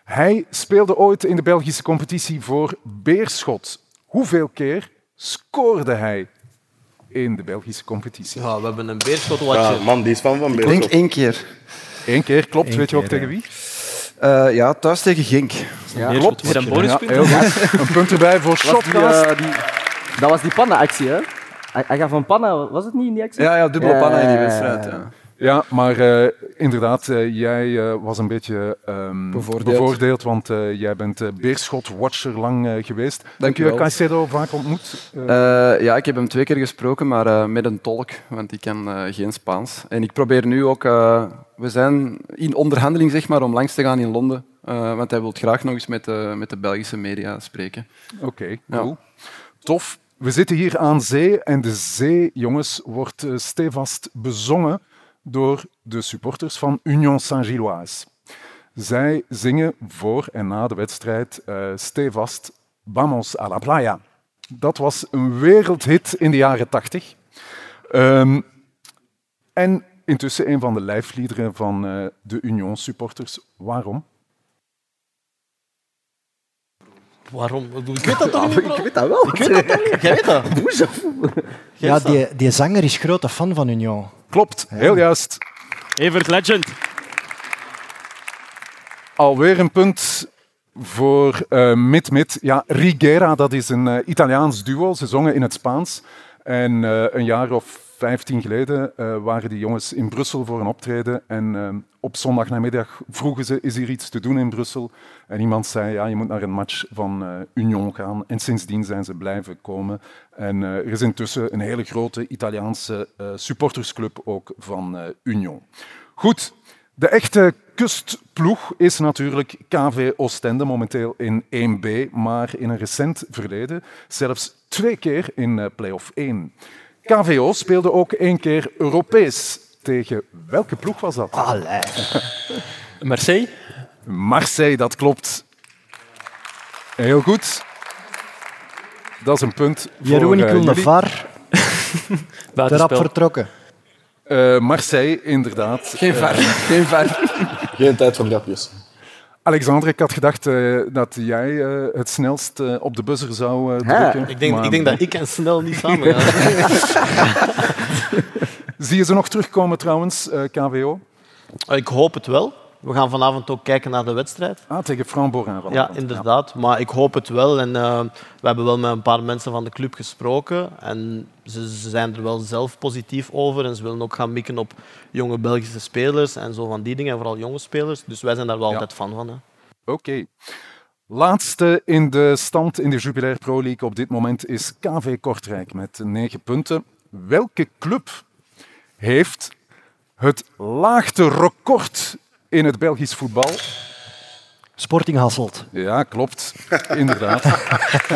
Hij speelde ooit in de Belgische competitie voor Beerschot. Hoeveel keer scoorde hij in de Belgische competitie? Ja, we hebben een beerschotwatcher. Ja, man, die is fan van Ik denk Beerschot. één keer. Eén keer, klopt. Eén Weet je ook tegen wie? Eh, ja, thuis tegen Genk. Ja. Klopt. Is er een bonuspunt? Ja, heel goed. Een punt erbij voor die, Shotcast. eh, die, dat was die panna-actie, hè? Hij, gaf een panna, was het niet in die actie? Ja, ja, dubbele Ja, panna in die ja, ja, wedstrijd. ja. Ja. Maar eh, inderdaad, eh, jij eh, was een beetje ehm, Bevoordeeld. bevoordeeld, want jij bent Beerschot-watcher lang geweest. Heb je. Caicedo vaak ontmoet? Ja, ik heb hem twee keer gesproken, maar met een tolk, want ik kan geen Spaans. En ik probeer nu ook... we zijn in onderhandeling zeg maar, om langs te gaan in Londen, want hij wil graag nog eens met de, met de Belgische media spreken. Oké, cool. Tof. We zitten hier aan zee en de zee, jongens, wordt stevast bezongen door de supporters van Union Saint-Gilloise. Zij zingen voor en na de wedstrijd eh, stevast Vamos a la playa. Dat was een wereldhit in de jaren tachtig. Ehm, en intussen een van de lijfliederen van eh, de Union supporters. Waarom? Waarom? Ik weet dat toch niet, bro? Ik weet dat wel. Ik weet dat toch niet? Jij weet dat? Ja, die, die zanger is grote fan van Union. Klopt, heel juist. Evert Legend. Alweer een punt voor eh Mid-Mid. Ja, Rigera, dat is een eh, Italiaans duo. Ze zongen in het Spaans. En eh, een jaar of vijftien geleden eh, waren die jongens in Brussel voor een optreden. En op zondagnamiddag vroegen ze, is hier iets te doen in Brussel? En iemand zei, ja, je moet naar een match van eh, Union gaan. En sindsdien zijn ze blijven komen. En eh, er is intussen een hele grote Italiaanse eh, supportersclub ook van Union. Goed, de echte kustploeg is natuurlijk KV Oostende, momenteel in 1B, maar in een recent verleden zelfs twee keer in play-off 1. KVO speelde ook één keer Europees. Tegen welke ploeg was dat? Allee. Marseille? Marseille, dat klopt. Heel goed. Dat is een punt voor Jeroen, ik eh, wil de jullie. VAR. Te rap vertrokken. Eh, Marseille, inderdaad. Geen ver. Geen ver. Geen tijd voor grapjes. Alexander, ik had gedacht eh, dat jij eh, het snelst eh, op de buzzer zou drukken. Ik denk, maar ik denk dat ik en Snel niet samen gaan. Zie je ze nog terugkomen trouwens, eh, KVO? Ik hoop het wel. We gaan vanavond ook kijken naar de wedstrijd. Ah, tegen Frambourg. Ja, inderdaad. Maar ik hoop het wel. En, eh, we hebben wel met een paar mensen van de club gesproken. En ze, ze zijn er wel zelf positief over. En ze willen ook gaan mikken op jonge Belgische spelers en zo van die dingen. En vooral jonge spelers. Dus wij zijn daar wel Ja. altijd fan van. Oké. Laatste in de stand in de Jupiler Pro League op dit moment is KV Kortrijk met 9 punten. Welke club heeft het laagste record in het Belgisch voetbal? Sporting Hasselt. Ja, klopt. Inderdaad.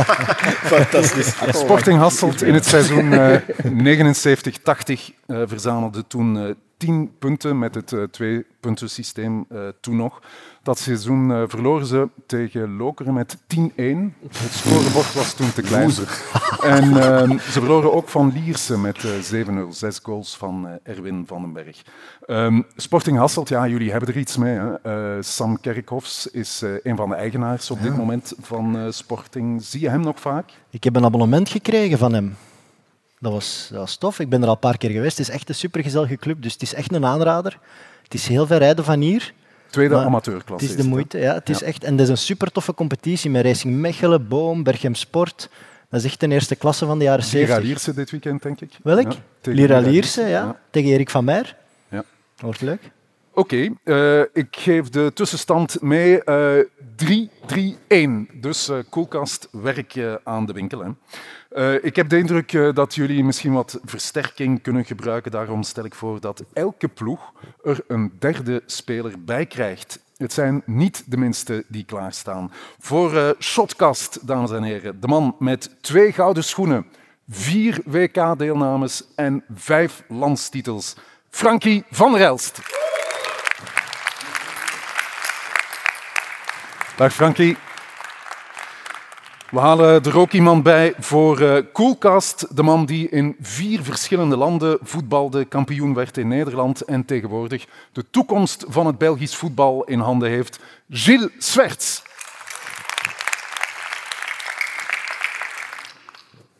Fantastisch. Sporting Hasselt in het seizoen eh, 79-80 eh, verzamelde toen 10 punten met het eh, twee-punten-systeem eh, toen nog. Dat seizoen eh, verloren ze tegen Lokeren met 10-1. Het scorebord was toen te klein. En eh, ze verloren ook van Lierse met eh, 7-0. Zes goals van Erwin van den Berg. Ehm, Sporting Hasselt, ja, jullie hebben er iets mee. Hè? Sam Kerkhofs is een van de eigenaars op dit moment van Sporting. Zie je hem nog vaak? Ik heb een abonnement gekregen van hem. Dat was, dat was tof. Ik ben er al een paar keer geweest. Het is echt een supergezellige club, dus het is echt een aanrader. Het is heel ver rijden van hier. Tweede amateurklasse. Het is de moeite, ja. Het is echt, en dat is een super toffe competitie met Racing Mechelen, Boom, Berchem Sport. Dat is echt een eerste klasse van de jaren Lira 70. Lierse dit weekend, denk ik. Welk? Ja, tegen Lira Lira Lierse, ja. ja. Tegen Erik van Meer. Ja. Wordt leuk. Oké, eh, ik geef de tussenstand mee. eh 3-3-1. Dus eh koelkast werk eh, aan de winkel. Hè. Eh, ik heb de indruk eh, dat jullie misschien wat versterking kunnen gebruiken. Daarom stel ik voor dat elke ploeg er een derde speler bij krijgt. Het zijn niet de minste die klaarstaan. Voor eh Shotcast, dames en heren, de man met twee gouden schoenen, vier WK-deelnames en vijf landstitels. Frankie van der Elst. Dag Frankie. We halen er ook iemand bij voor eh Coolcast, de man die in vier verschillende landen voetbalde, kampioen werd in Nederland en tegenwoordig de toekomst van het Belgisch voetbal in handen heeft. Gilles Swerts.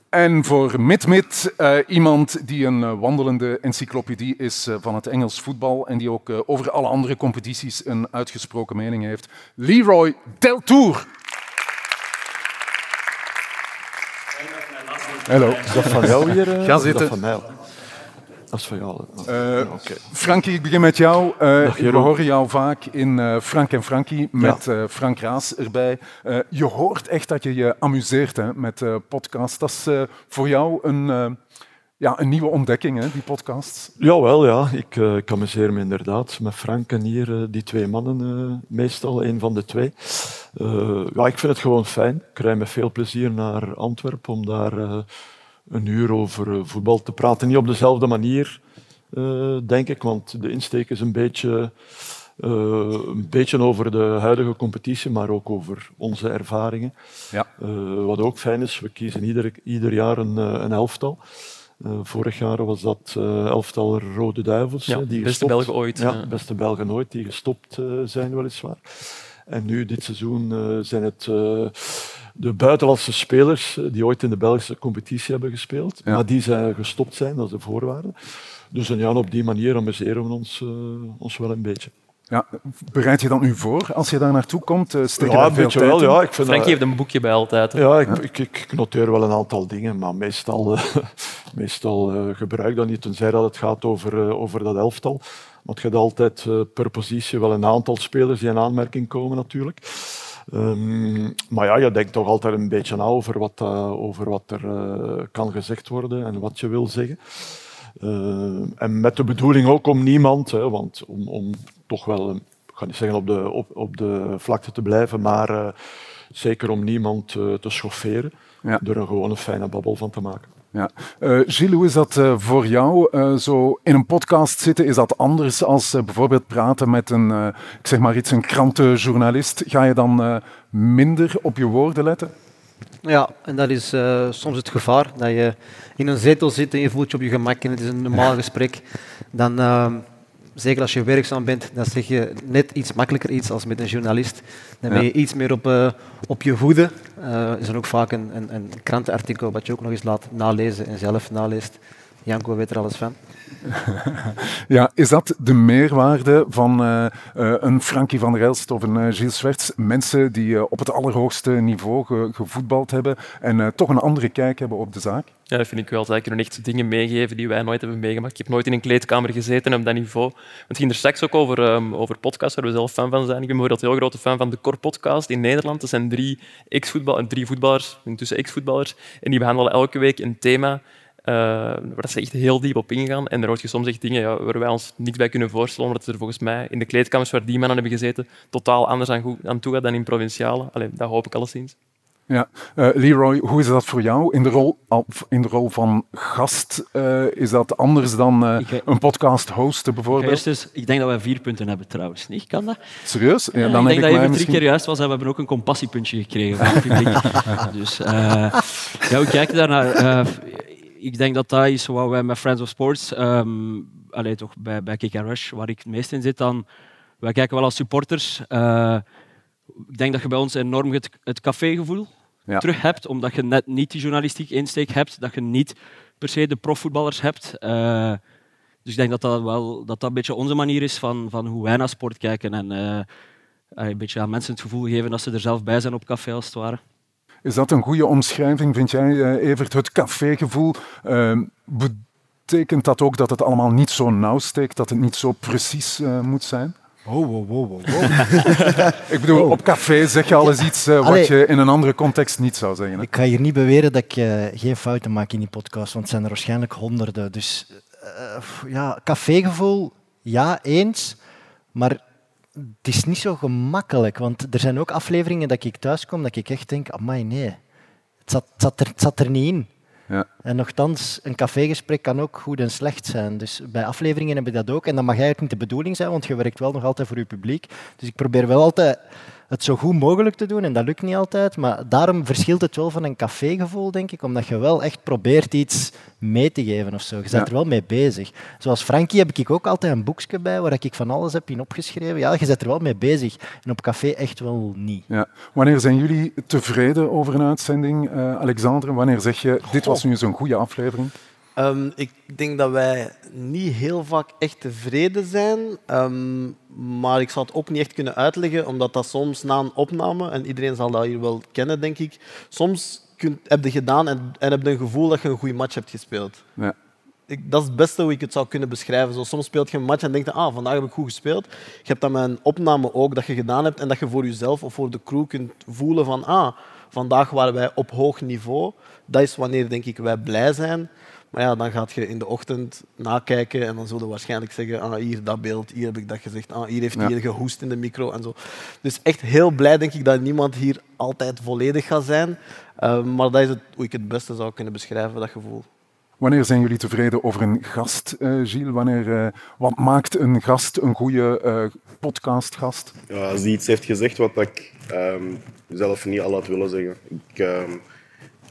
En voor MidMid, eh iemand die een eh, wandelende encyclopedie is van het Engels voetbal en die ook over alle andere competities een uitgesproken mening heeft. Leroy Deltour. Hallo. Is dat van jou hier? eh, Ga is zitten. Dat, van mij? dat is van jou. Eh, Oké. Frankie, ik begin met jou. Eh, Dag, we horen jou vaak in eh, Frank en Frankie met eh, Frank Raas erbij. Eh, je hoort echt dat je je amuseert hè, met eh podcasts. Dat is eh, voor jou een, eh, ja, een nieuwe ontdekking, hè, die podcasts. Jawel, ja. Ik, eh, ik amuseer me inderdaad met Frank en hier, eh, die twee mannen, eh, meestal een van de twee. Ja, ik vind het gewoon fijn. Ik rij met veel plezier naar Antwerpen om daar een uur over voetbal te praten. Niet op dezelfde manier, denk ik, want de insteek is een beetje, een beetje over de huidige competitie, maar ook over onze ervaringen. Ja. Wat ook fijn is, we kiezen ieder, ieder jaar een, een elftal. Eh, vorig jaar was dat eh, elftal Rode Duivels. Ja, die beste gestopt- Belgen ooit, Ja, ja. beste Belgen ooit, die gestopt eh, zijn weliswaar. En nu, dit seizoen, eh, zijn het eh, de buitenlandse spelers eh, die ooit in de Belgische competitie hebben gespeeld, Ja. maar die zijn gestopt zijn, dat is de voorwaarde. Dus en ja, op die manier amuseren we ons, eh, ons wel een beetje. Ja, bereid je dat nu voor als je daar naartoe komt? Eh, steek je Ja, een veel beetje tijd wel. in? Ja, ik vind Frankie dat- heeft een boekje bij altijd. hè. Ja, ik, ik, ik noteer wel een aantal dingen, maar meestal, eh, meestal eh, gebruik ik dat niet, tenzij dat het gaat over, eh, over dat elftal. Want je hebt altijd eh, per positie wel een aantal spelers die in aanmerking komen natuurlijk. Ehm, maar ja, je denkt toch altijd een beetje na over wat, eh, over wat er eh, kan gezegd worden en wat je wil zeggen. Eh, en met de bedoeling ook om niemand, hè, want om, om toch wel, eh, ik ga niet zeggen op de, op, op de vlakte te blijven, maar eh, zeker om niemand eh, te schofferen, Ja. door er gewoon een fijne babbel van te maken. Ja. Eh, Gilles, hoe is dat eh, voor jou? Eh, zo in een podcast zitten, is dat anders als eh, bijvoorbeeld praten met een, eh, ik zeg maar iets, een krantenjournalist? Ga je dan eh, minder op je woorden letten? Ja, en dat is eh, soms het gevaar dat je in een zetel zit en je voelt je op je gemak en het is een normaal gesprek. Dan, ehm, zeker als je werkzaam bent, dan zeg je net iets makkelijker iets als met een journalist. Dan ben Ja. je iets meer op, eh, op je hoede. Eh is er ook vaak een, een, een krantenartikel wat je ook nog eens laat nalezen en zelf naleest. Janko weet er alles van. Ja, is dat de meerwaarde van eh, eh, een Frankie van der of een eh, Gilles Swerts? Mensen die op het allerhoogste niveau ge- gevoetbald hebben en toch een andere kijk hebben op de zaak? Ja, dat vind ik wel. Zij kunnen echt dingen meegeven die wij nooit hebben meegemaakt. Ik heb nooit in een kleedkamer gezeten op dat niveau. Het ging er straks ook over, um, over podcasts, waar we zelf fan van zijn. Ik ben bijvoorbeeld heel grote fan van de Core Podcast in Nederland. Dat zijn drie, ex-voetbal, en drie voetballers, intussen ex-voetballers. En die behandelen elke week een thema uh, waar ze echt heel diep op ingaan. En daar hoor je soms echt dingen ja, waar wij ons niks bij kunnen voorstellen, omdat er volgens mij in de kleedkamers waar die mannen hebben gezeten totaal anders aan, aan toe gaat dan in provinciale. Allee, dat hoop ik alleszins. Ja, uh, Leroy, hoe is dat voor jou in de rol, in de rol van gast? Uh, is dat anders dan uh, ik, een podcast hosten bijvoorbeeld? Eerst eens, ik denk dat we vier punten hebben trouwens. Niet? Kan dat? Serieus? Ja, dan ik denk dat je misschien... drie keer juist was en we hebben ook een compassiepuntje gekregen van het publiek. dus ja, hoe kijk je daarnaar? Ik denk dat dat is wat wij met Friends of Sports, um, allee, toch bij, bij Kick Rush, waar ik het meest in zit, dan, wij kijken wel als supporters. Uh, ik denk dat je bij ons enorm het, het cafégevoel ja. terug hebt, omdat je net niet die journalistiek insteek hebt, dat je niet per se de profvoetballers hebt. Uh, dus ik denk dat dat wel dat dat een beetje onze manier is van, van hoe wij naar sport kijken en uh, een beetje aan mensen het gevoel geven dat ze er zelf bij zijn op café als het ware. Is dat een goede omschrijving, vind jij, Evert? Het cafégevoel. Uh, betekent dat ook dat het allemaal niet zo nauw steekt, dat het niet zo precies uh, moet zijn? Oh, wow, wow, wow. wow. ik bedoel, oh. op café zeg je alles iets uh, wat Allee, je in een andere context niet zou zeggen. Hè? Ik ga hier niet beweren dat ik uh, geen fouten maak in die podcast, want het zijn er waarschijnlijk honderden. Dus uh, ja, cafégevoel, ja, eens. Maar het is niet zo gemakkelijk, want er zijn ook afleveringen dat ik thuis kom dat ik echt denk, amai, nee, het zat, het zat, er, het zat er niet in. Ja. En nogthans, een cafégesprek kan ook goed en slecht zijn. Dus bij afleveringen heb je dat ook. En dat mag eigenlijk niet de bedoeling zijn, want je werkt wel nog altijd voor je publiek. Dus ik probeer wel altijd het zo goed mogelijk te doen en dat lukt niet altijd. Maar daarom verschilt het wel van een cafégevoel, denk ik, omdat je wel echt probeert iets mee te geven of zo. Je bent ja. er wel mee bezig. Zoals Frankie heb ik ook altijd een boekje bij waar ik van alles heb in opgeschreven. Ja, je bent er wel mee bezig. En op café echt wel niet. Ja. Wanneer zijn jullie tevreden over een uitzending, uh, Alexander? Wanneer zeg je, dit was nu zo'n goede aflevering? Um, ik denk dat wij niet heel vaak echt tevreden zijn, um, maar ik zal het ook niet echt kunnen uitleggen, omdat dat soms na een opname, en iedereen zal dat hier wel kennen, denk ik, soms kun, heb je gedaan en, en heb je een gevoel dat je een goede match hebt gespeeld. Ja. Ik, dat is het beste hoe ik het zou kunnen beschrijven. Zo, soms speelt je een match en denkt je, ah, vandaag heb ik goed gespeeld. Je hebt dat met een opname ook, dat je gedaan hebt en dat je voor jezelf of voor de crew kunt voelen van, ah, vandaag waren wij op hoog niveau. Dat is wanneer, denk ik, wij blij zijn. Maar ja, dan gaat je in de ochtend nakijken en dan zullen we waarschijnlijk zeggen, ah, hier dat beeld, hier heb ik dat gezegd, ah, hier heeft hij ja. gehoest in de micro en zo. Dus echt heel blij denk ik dat niemand hier altijd volledig gaat zijn. Uh, maar dat is het, hoe ik het beste zou kunnen beschrijven, dat gevoel. Wanneer zijn jullie tevreden over een gast, uh, Gilles? Wanneer, uh, wat maakt een gast een goede uh, podcastgast? Ja, als hij iets heeft gezegd wat ik um, zelf niet al had willen zeggen. Ik um,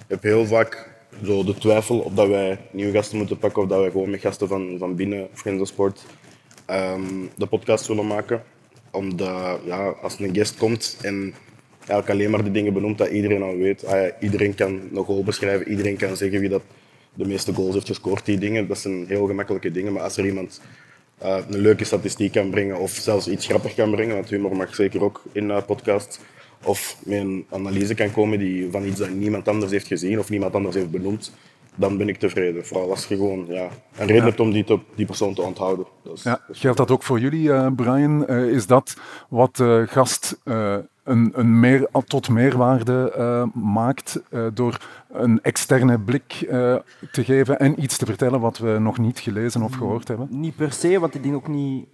heb heel vaak zo de twijfel of dat wij nieuwe gasten moeten pakken of dat wij gewoon met gasten van, van binnen of Sport um, de podcast willen maken. Omdat ja, als een guest komt en eigenlijk alleen maar de dingen benoemt dat iedereen al weet. Ah iedereen kan een goal beschrijven, iedereen kan zeggen wie dat de meeste goals heeft gescoord. Die dingen, dat zijn heel gemakkelijke dingen. Maar als er iemand uh, een leuke statistiek kan brengen of zelfs iets grappig kan brengen, want humor mag zeker ook in uh, podcasts, of met een analyse kan komen die, van iets dat niemand anders heeft gezien of niemand anders heeft benoemd, dan ben ik tevreden. Vooral als je gewoon ja, een reden ja. hebt om die, te, die persoon te onthouden. Dus, ja, geldt dat ook voor jullie, uh, Brian? Uh, is dat wat de gast uh, een, een meer, tot meerwaarde maakt door een externe blik te geven en iets te vertellen wat we nog niet gelezen of gehoord hebben? Niet per se, want ik denk ook niet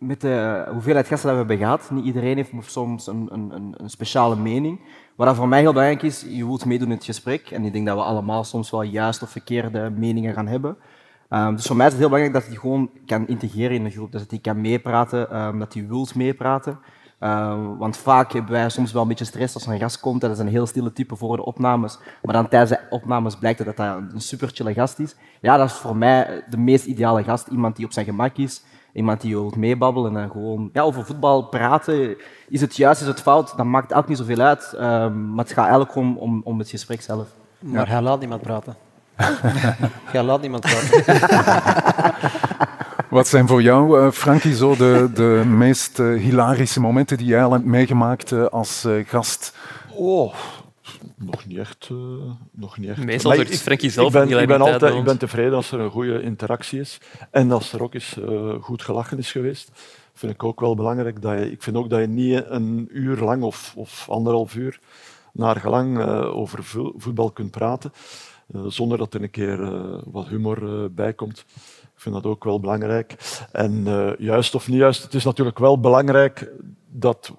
met de hoeveelheid gasten dat we hebben gehad, niet iedereen heeft soms een, een, een speciale mening. Wat voor mij heel belangrijk is, je wilt meedoen in het gesprek. En ik denk dat we allemaal soms wel juist of verkeerde meningen gaan hebben. Um, dus voor mij is het heel belangrijk dat hij gewoon kan integreren in de groep. Dat hij kan meepraten, um, dat hij wilt meepraten. Um, want vaak hebben wij soms wel een beetje stress als een gast komt. Dat is een heel stille type voor de opnames. Maar dan tijdens de opnames blijkt dat dat een super chille gast is. Ja, dat is voor mij de meest ideale gast. Iemand die op zijn gemak is iemand die wilt meebabbelen en gewoon ja, over voetbal praten. Is het juist, is het fout? Dat maakt ook niet zoveel uit. Um, maar het gaat eigenlijk om, om, om het gesprek zelf. Maar hij laat niemand praten. Ja, laat niemand praten. Wat zijn voor jou, uh, Frankie, zo de, de meest uh, hilarische momenten die jij al hebt meegemaakt uh, als gast? Oh, nog niet echt. nog niet echt. Meestal is Frankie zelf ik ben, ik ben, altijd, ik ben tevreden als er een goede interactie is en als er ook eens goed gelachen is geweest. Vind ik ook wel belangrijk. Dat je, ik vind ook dat je niet een uur lang of, of anderhalf uur naar gelang over voetbal kunt praten. zonder dat er een keer wat humor bij komt. Ik vind dat ook wel belangrijk. En uh, juist of niet juist, het is natuurlijk wel belangrijk dat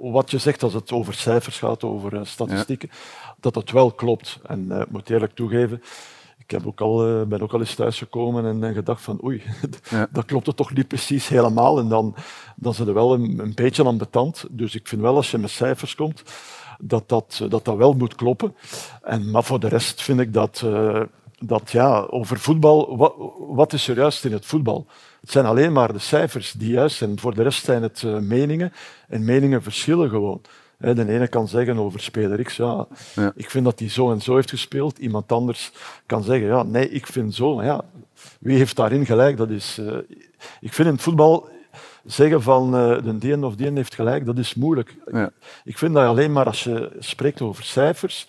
wat je zegt als het over cijfers gaat, over statistieken, ja. Dat dat wel klopt. En uh, ik moet eerlijk toegeven, ik heb ook al, ben ook al eens thuisgekomen en, en gedacht van oei, ja. dat klopt het toch niet precies helemaal. En dan, dan zijn er wel een, een beetje aan betand. Dus ik vind wel als je met cijfers komt, dat dat, dat, dat wel moet kloppen. En, maar voor de rest vind ik dat dat ja, over voetbal, wat, wat, is er juist in het voetbal? Het zijn alleen maar de cijfers die juist zijn. Voor de rest zijn het uh, meningen en meningen verschillen gewoon. De ene kan zeggen over speler X, ja, ja, ik vind dat hij zo en zo heeft gespeeld. Iemand anders kan zeggen, ja, nee, ik vind zo. Maar ja, wie heeft daarin gelijk? Dat is, uh, ik vind in het voetbal zeggen van uh, de die of die heeft gelijk, dat is moeilijk. Ja. Ik vind dat alleen maar als je spreekt over cijfers,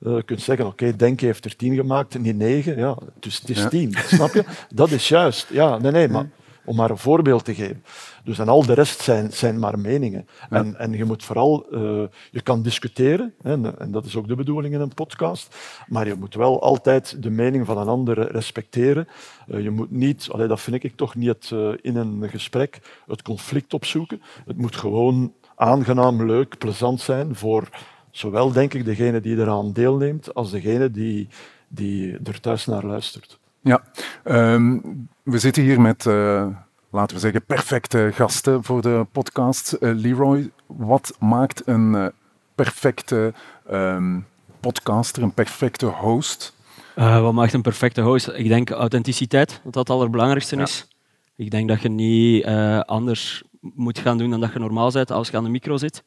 uh, kunt zeggen, oké, okay, Denk heeft er tien gemaakt, niet negen. Ja, dus het is tien, snap je? Dat is juist. Ja, nee, nee, maar om maar een voorbeeld te geven. Dus en al de rest zijn, zijn maar meningen. Ja. En, en je moet vooral, uh, je kan discussiëren, hè, en dat is ook de bedoeling in een podcast, maar je moet wel altijd de mening van een ander respecteren. Uh, je moet niet, allee, dat vind ik toch niet het, uh, in een gesprek, het conflict opzoeken. Het moet gewoon aangenaam, leuk, plezant zijn voor Zowel denk ik degene die eraan deelneemt, als degene die, die er thuis naar luistert. Ja, um, we zitten hier met, uh, laten we zeggen, perfecte gasten voor de podcast. Uh, Leroy, wat maakt een uh, perfecte um, podcaster, een perfecte host? wat maakt een perfecte host? Ik denk authenticiteit, dat dat het allerbelangrijkste ja. is. Ik denk dat je niet anders moet gaan doen dan dat je normaal bent als je aan de micro zit.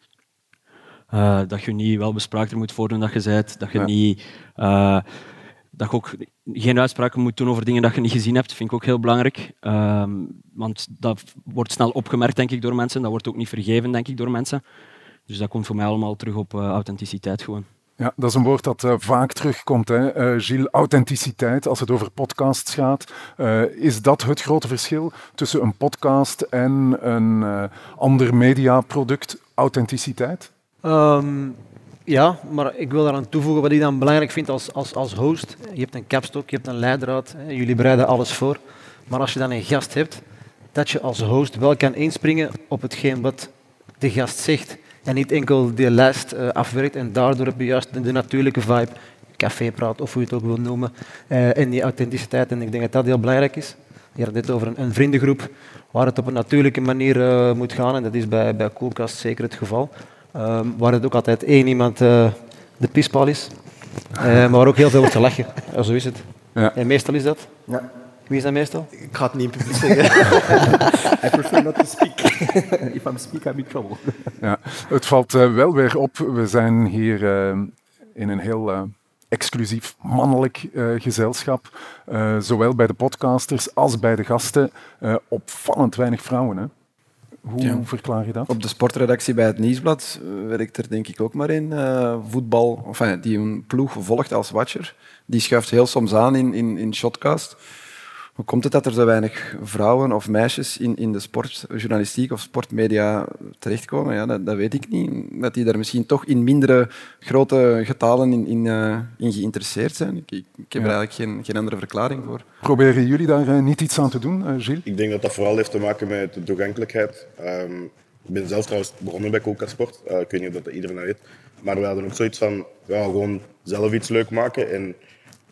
Dat je niet wel bespraakter moet voordoen dat je bent. Dat je, ja. niet, dat je ook geen uitspraken moet doen over dingen dat je niet gezien hebt. vind ik ook heel belangrijk. Uh, want dat wordt snel opgemerkt denk ik, door mensen. Dat wordt ook niet vergeven denk ik, door mensen. Dus dat komt voor mij allemaal terug op uh, authenticiteit gewoon. Ja, dat is een woord dat uh, vaak terugkomt. Hè. Uh, Gilles, authenticiteit, als het over podcasts gaat. Uh, is dat het grote verschil tussen een podcast en een ander mediaproduct? Authenticiteit? Um, ja, maar ik wil daaraan toevoegen wat ik dan belangrijk vind als, als, als host. Je hebt een kapstok, je hebt een leidraad, jullie bereiden alles voor. Maar als je dan een gast hebt, dat je als host wel kan inspringen op hetgeen wat de gast zegt. En niet enkel de lijst uh, afwerkt en daardoor heb je juist de, natuurlijke vibe, cafépraat of hoe je het ook wil noemen, uh, en die authenticiteit. En ik denk dat dat heel belangrijk is. Je had dit over een, vriendengroep waar het op een natuurlijke manier uh, moet gaan en dat is bij, bij Coolcast zeker het geval. Um, waar het ook altijd één iemand uh, de pispaal is. Uh, maar waar ook heel veel wordt gelachen. Ja, zo is het. Ja. En meestal is dat? Ja. Wie is dat meestal? Ik ga het niet in publiek zeggen. I prefer not to speak. If I'm speak, I'm in trouble. Ja, het valt uh, wel weer op. We zijn hier in een heel exclusief mannelijk gezelschap. zowel bij de podcasters als bij de gasten. opvallend weinig vrouwen, hè? Hoe ja. verklaar je dat? Op de sportredactie bij het Nieuwsblad werkt er denk ik ook maar in uh, voetbal, enfin, die een ploeg volgt als watcher. Die schuift heel soms aan in, in, in Shotcast. Hoe komt het dat er zo weinig vrouwen of meisjes in, in de sportjournalistiek of sportmedia terechtkomen? Ja, dat, dat weet ik niet. Dat die daar misschien toch in mindere grote getalen in, in, uh, in geïnteresseerd zijn. Ik, ik, ik heb ja. er eigenlijk geen, geen andere verklaring voor. Proberen jullie daar uh, niet iets aan te doen, uh, Gilles? Ik denk dat dat vooral heeft te maken met de toegankelijkheid. Um, ik ben zelf trouwens begonnen bij Coca Sport. ik weet niet of dat iedereen dat weet. Maar we hadden ook zoiets van ja, gewoon zelf iets leuk maken. En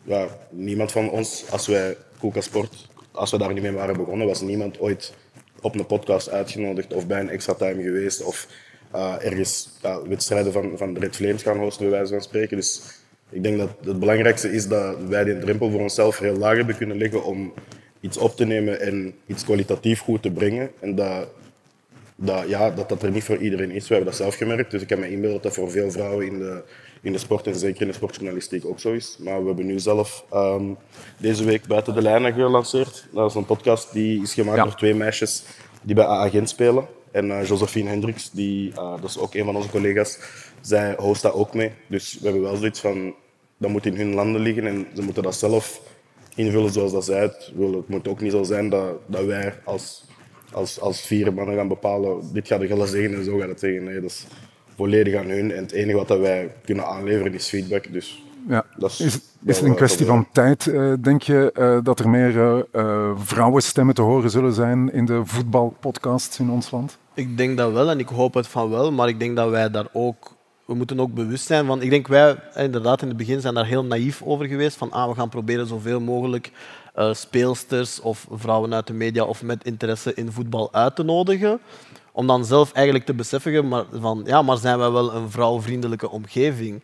ja, niemand van ons, als wij Koelka Sport, als we daar niet mee waren begonnen, was niemand ooit op een podcast uitgenodigd of bij een extra time geweest of uh, ergens wedstrijden van, van Red Flames gaan hosten, bij wijze van spreken. Dus ik denk dat het belangrijkste is dat wij die drempel voor onszelf heel laag hebben kunnen leggen om iets op te nemen en iets kwalitatief goed te brengen. En dat dat, ja, dat dat er niet voor iedereen is. We hebben dat zelf gemerkt, dus ik heb me inbeeld dat dat voor veel vrouwen in de, in de sport en zeker in de sportjournalistiek ook zo is. Maar we hebben nu zelf ehm, deze week Buiten de Lijnen gelanceerd. Dat is een podcast die is gemaakt door twee meisjes die bij Agent spelen. En uh, Josephine Hendricks, die, uh, dat is ook een van onze collega's, zij host dat ook mee. Dus we hebben wel zoiets van, dat moet in hun landen liggen en ze moeten dat zelf invullen zoals dat zij het willen. Het moet ook niet zo zijn dat, dat wij als, als, als vier mannen gaan bepalen, dit gaat de gullen zeggen en zo gaat het zeggen. Nee, dat is volledig aan hun. En het enige wat dat wij kunnen aanleveren is feedback. Dus ja. is, is het een kwestie van tijd, uh, denk je, uh, dat er meer uh, vrouwenstemmen te horen zullen zijn in de voetbalpodcasts in ons land? Ik denk dat wel en ik hoop het van wel, maar ik denk dat wij daar ook we moeten ook bewust zijn van. Ik denk wij inderdaad in het begin zijn daar heel naïef over geweest. Van ah, we gaan proberen zoveel mogelijk uh, speelsters of vrouwen uit de media of met interesse in voetbal uit te nodigen. Om dan zelf eigenlijk te beseffen maar, van ja, maar zijn wij wel een vrouwvriendelijke omgeving?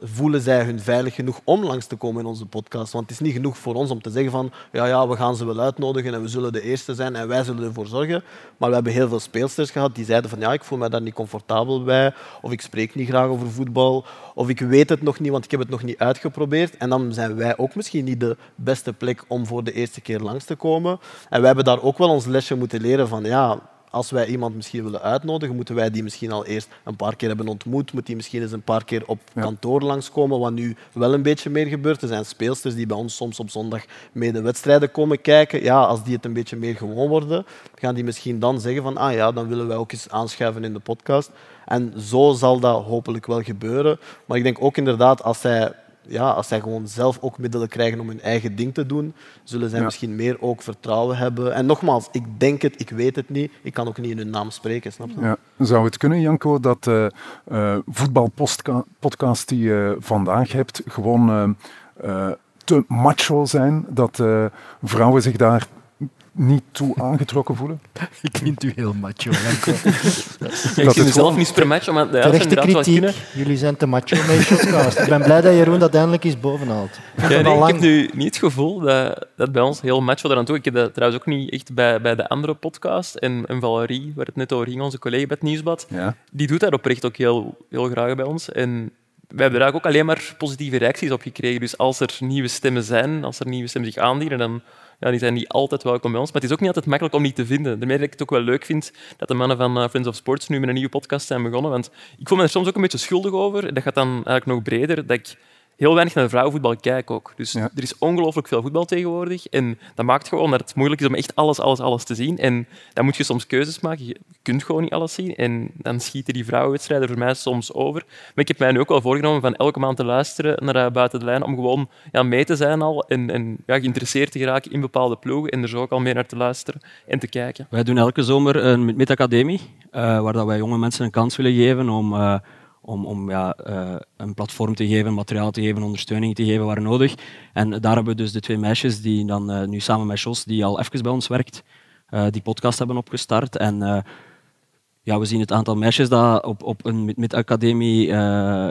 voelen zij hun veilig genoeg om langs te komen in onze podcast. Want het is niet genoeg voor ons om te zeggen van ja, ja, we gaan ze wel uitnodigen en we zullen de eerste zijn en wij zullen ervoor zorgen. Maar we hebben heel veel speelsters gehad die zeiden van ja, ik voel me daar niet comfortabel bij of ik spreek niet graag over voetbal of ik weet het nog niet, want ik heb het nog niet uitgeprobeerd. En dan zijn wij ook misschien niet de beste plek om voor de eerste keer langs te komen. En wij hebben daar ook wel ons lesje moeten leren van ja, als wij iemand misschien willen uitnodigen, moeten wij die misschien al eerst een paar keer hebben ontmoet. Moet die misschien eens een paar keer op kantoor langskomen, wat nu wel een beetje meer gebeurt. Er zijn speelsters die bij ons soms op zondag mee de wedstrijden komen kijken. Ja, als die het een beetje meer gewoon worden, gaan die misschien dan zeggen van ah ja, dan willen wij ook eens aanschuiven in de podcast. En zo zal dat hopelijk wel gebeuren. Maar ik denk ook inderdaad, als zij ja, als zij gewoon zelf ook middelen krijgen om hun eigen ding te doen, zullen zij misschien meer ook vertrouwen hebben. En nogmaals, ik denk het, ik weet het niet. Ik kan ook niet in hun naam spreken, snap je? Ja. Zou het kunnen, Janko, dat de uh, uh, voetbalpodcast die je vandaag hebt gewoon uh, te macho zijn? Dat vrouwen zich daar niet toe aangetrokken voelen? Ik vind u heel macho. ik vind zelf niet super macho, maar ja, Terechte kritiek. Jullie zijn te macho met podcast. Ik ben blij dat Jeroen dat eindelijk eens bovenhaalt. Ja, nee, ik heb nu niet het gevoel dat, dat bij ons heel macho eraan toe. Ik heb dat trouwens ook niet echt bij, bij de andere podcast. En, en Valerie, waar het net over ging, onze collega bij het Nieuwsblad, ja. die doet dat oprecht ook heel, heel graag bij ons. En we hebben daar ook alleen maar positieve reacties op gekregen. Dus als er nieuwe stemmen zijn, als er nieuwe stemmen zich aandienen, dan ja, die zijn niet altijd welkom bij ons. Maar het is ook niet altijd makkelijk om die te vinden. Daarmee dat ik het ook wel leuk vind dat de mannen van uh, Friends of Sports nu met een nieuwe podcast zijn begonnen. Want ik voel me er soms ook een beetje schuldig over. Dat gaat dan eigenlijk nog breder. Dat ik heel weinig naar vrouwenvoetbal kijk ook. Dus er is ongelooflijk veel voetbal tegenwoordig. En dat maakt gewoon dat het moeilijk is om echt alles, alles, alles te zien. En dan moet je soms keuzes maken. Je kunt gewoon niet alles zien. En dan schieten die vrouwenwedstrijden voor mij soms over. Maar ik heb mij nu ook wel voorgenomen van elke maand te luisteren naar uh, Buiten de Lijn, om gewoon ja, mee te zijn al en, en ja, geïnteresseerd te geraken in bepaalde ploegen en er zo ook al mee naar te luisteren en te kijken. Wij doen elke zomer een Academie, uh, waar dat wij jonge mensen een kans willen geven om... Uh, om, om ja, uh, een platform te geven, materiaal te geven, ondersteuning te geven waar nodig. En daar hebben we dus de twee meisjes die dan uh, nu samen met Jos, die al even bij ons werkt, uh, die podcast hebben opgestart. En ja, we zien het aantal meisjes dat op, op een mid-academie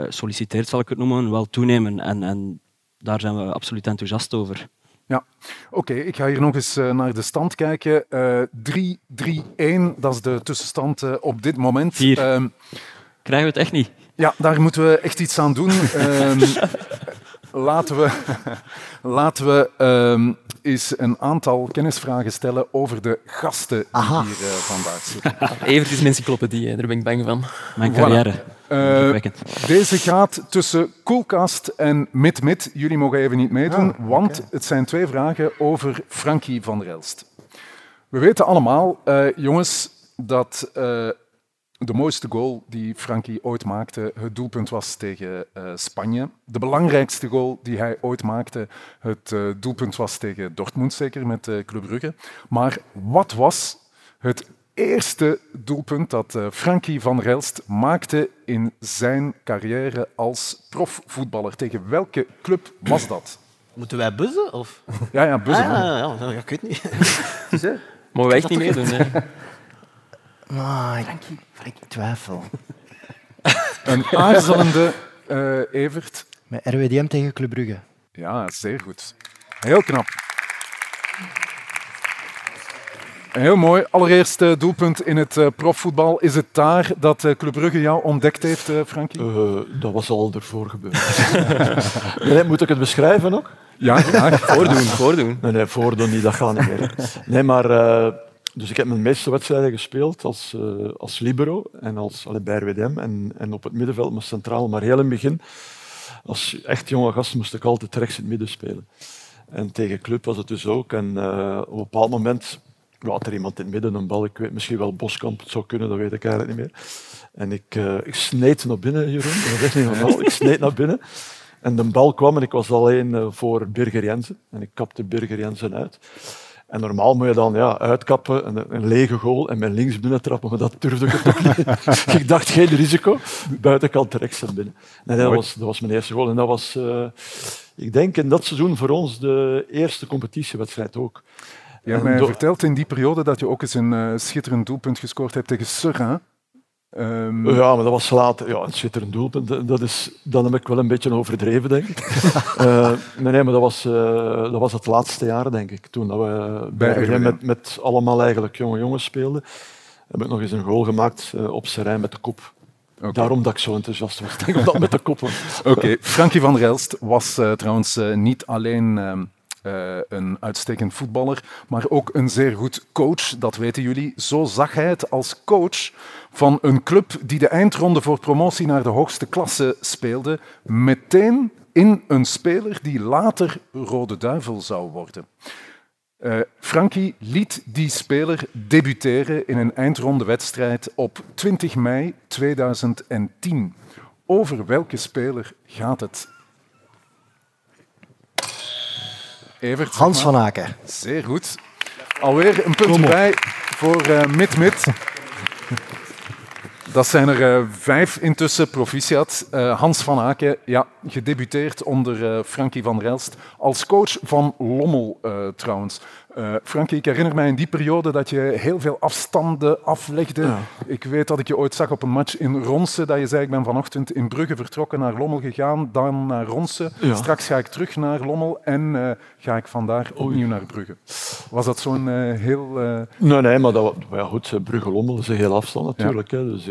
solliciteert, zal ik het noemen, wel toenemen. En, en daar zijn we absoluut enthousiast over. Ja, oké. Okay, ik ga hier nog eens naar de stand kijken. Uh, 3-3-1, dat is de tussenstand op dit moment. Hier. Krijgen we het echt niet? Ja, daar moeten we echt iets aan doen. um, laten we, laten we um, eens een aantal kennisvragen stellen over de gasten die Aha. hier uh, vandaag zitten. Evert is een encyclopedie, daar ben ik bang van. Mijn carrière. Voilà. Uh, deze gaat tussen Koelkast en Mid-Mid. Jullie mogen even niet meedoen, ah, want okay. het zijn twee vragen over Frankie van der Elst. We weten allemaal, uh, jongens, dat de mooiste goal die Frankie ooit maakte, het doelpunt was tegen uh, Spanje. De belangrijkste goal die hij ooit maakte, het uh, doelpunt was tegen Dortmund, zeker met uh, Club Brugge. Maar wat was het eerste doelpunt dat Frankie van Relst maakte in zijn carrière als profvoetballer? Tegen welke club was dat? Moeten wij buzzen? Of? Ja, ja, buzzen. Ah, ja, ja, ja, ik weet niet. Mogen wij echt niet meedoen? Hè? Oh, Frankie. Frankie twijfel. Een aarzelende uh, Evert. Met RWDM tegen Club Brugge. Ja, zeer goed. Heel knap. Heel mooi. Allereerst uh, doelpunt in het uh, profvoetbal. Is het daar dat uh, Club Brugge jou ontdekt heeft, Frankie? dat was al ervoor gebeurd. nee, moet ik het beschrijven ook? Ja, ja voordoen, voordoen. Nee, nee, voordoen niet, dat gaat niet meer. Nee, maar... dus ik heb mijn meeste wedstrijden gespeeld als, als libero en als allee, bij RWDM en, en op het middenveld, maar centraal. Maar heel in het begin, als echt jonge gast, moest ik altijd rechts in het midden spelen. En tegen Club was het dus ook. En op een bepaald moment had er iemand in het midden een bal, ik weet misschien wel Boskamp, het zou kunnen, dat weet ik eigenlijk niet meer. En ik, uh, ik sneed naar binnen, Jeroen, dat is niet normaal. Ik sneed naar binnen en de bal kwam en ik was alleen voor Birger Jensen. En ik kapte Birger Jensen uit. En normaal moet je dan ja, uitkappen, een, een lege goal en met links binnen trappen, maar dat durfde ik toch niet. ik dacht geen risico, buitenkant rechts en binnen. En dat, was, dat was mijn eerste goal. En dat was, uh, ik denk in dat seizoen voor ons de eerste competitiewedstrijd ook. Je hebt mij verteld in die periode dat je ook eens een uh, schitterend doelpunt gescoord hebt tegen Serra. Um... Ja, maar dat was later. Ja, een schitterend doelpunt. Dat is, dan heb ik wel een beetje overdreven, denk ik. uh, nee, nee, maar dat was, uh, dat was het laatste jaar, denk ik. Toen dat we bij, bij met, met allemaal eigenlijk jonge jongens speelden, heb ik nog eens een goal gemaakt op Serijn met de kop. Okay. Daarom dat ik zo enthousiast was, denk ik, dat met de kop. Oké, okay. Frankie van Relst was trouwens niet alleen ehm, uh, een uitstekend voetballer, maar ook een zeer goed coach. Dat weten jullie. Zo zag hij het als coach van een club die de eindronde voor promotie naar de hoogste klasse speelde, meteen in een speler die later Rode Duivel zou worden. Uh, Frankie liet die speler debuteren in een eindrondewedstrijd op 20 mei 2010. Over welke speler gaat het Evert. Hans van Aken. Zeer goed. Alweer een punt erbij voor uh, Mit-Mit. Dat zijn er uh, vijf intussen, proficiat. Uh, Hans van Aken, ja, gedebuteerd onder Frankie van Relst als coach van Lommel trouwens. Uh, Frankie, ik herinner mij in die periode dat je heel veel afstanden aflegde. Ja. Ik weet dat ik je ooit zag op een match in Ronse, dat je zei, ik ben vanochtend in Brugge vertrokken naar Lommel gegaan, dan naar Ronse. Ja. Straks ga ik terug naar Lommel en uh, ga ik vandaar opnieuw naar Brugge. Was dat zo'n uh, heel... Nee, nee, maar dat, ja, goed, Brugge-Lommel is een heel afstand natuurlijk. Ja. Hè, dus,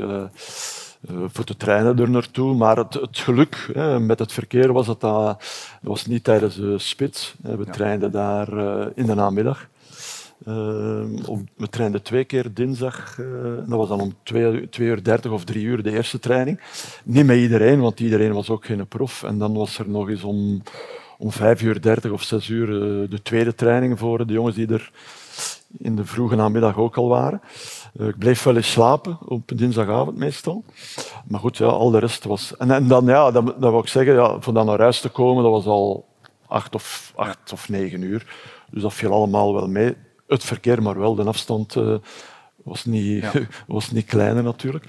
voor de treinen er naartoe. Maar het, het geluk hè, met het verkeer was dat dat, was niet tijdens de spits. We ja. trainden daar uh, in de namiddag. Uh, we trainden twee keer dinsdag. dat was dan om 2 uur 30 of 3 uur de eerste training. Niet met iedereen, want iedereen was ook geen prof. En dan was er nog eens om, om 5 uur 30 of 6 uur de tweede training voor de jongens die er in de vroege namiddag ook al waren. Uh, ik bleef wel eens slapen, op dinsdagavond meestal. Maar goed, ja, al de rest was... En, en dan, ja, dat, dat wil ik zeggen, ja, voor dan naar huis te komen, dat was al acht of, acht of negen uur. Dus dat viel allemaal wel mee. Het verkeer, maar wel, de afstand uh, was, niet, ja. was niet kleiner natuurlijk.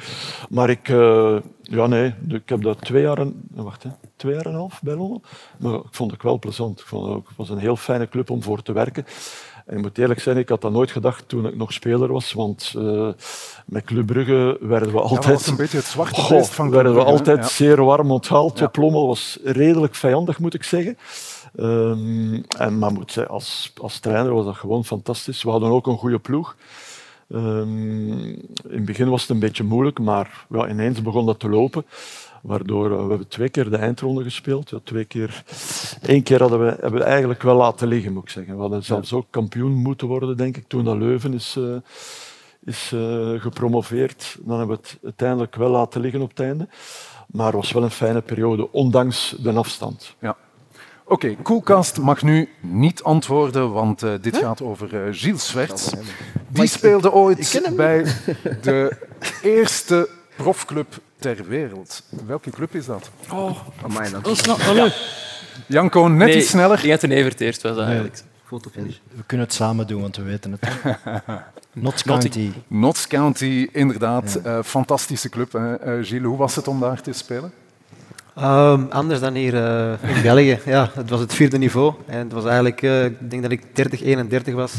Maar ik, uh, ja nee, ik heb dat twee jaar, en, wacht, hè, twee jaar en een half bij Londen. Maar ik vond het wel plezant. Ik vond het, het was een heel fijne club om voor te werken. En ik moet eerlijk zijn, ik had dat nooit gedacht toen ik nog speler was, want uh, met Club Brugge werden we altijd... Ja, was een beetje het zwarte Goh, van werden we altijd ja. zeer warm onthaald. Ja. Lommel was redelijk vijandig, moet ik zeggen. Um, en, maar moet, als, als trainer was dat gewoon fantastisch. We hadden ook een goede ploeg. Um, in het begin was het een beetje moeilijk, maar ja, ineens begon dat te lopen. Waardoor we hebben twee keer de eindronde gespeeld. Ja, twee keer, Eén keer hadden we, hebben we eigenlijk wel laten liggen, moet ik zeggen. We hadden zelfs ook kampioen moeten worden, denk ik, toen dat Leuven is, uh, is uh, gepromoveerd. Dan hebben we het uiteindelijk wel laten liggen op het einde. Maar het was wel een fijne periode, ondanks de afstand. Ja. Oké, okay, Koelkast mag nu niet antwoorden, want uh, dit huh? gaat over uh, Gilles Swerts. Die speelde ooit bij de eerste profclub ter wereld. Welke club is dat? Oh, Amai, dat is nog ja. Janko, net nee, iets sneller. Die had een Evert eerst was eigenlijk. Nee. We kunnen het samen doen, want we weten het. Notts County. Notts County, inderdaad. Ja. Uh, fantastische club. Uh, Gilles, hoe was het om daar te spelen? Um, anders dan hier uh, in België. Ja, het was het vierde niveau. En het was eigenlijk, ik denk dat ik 30, 31 was.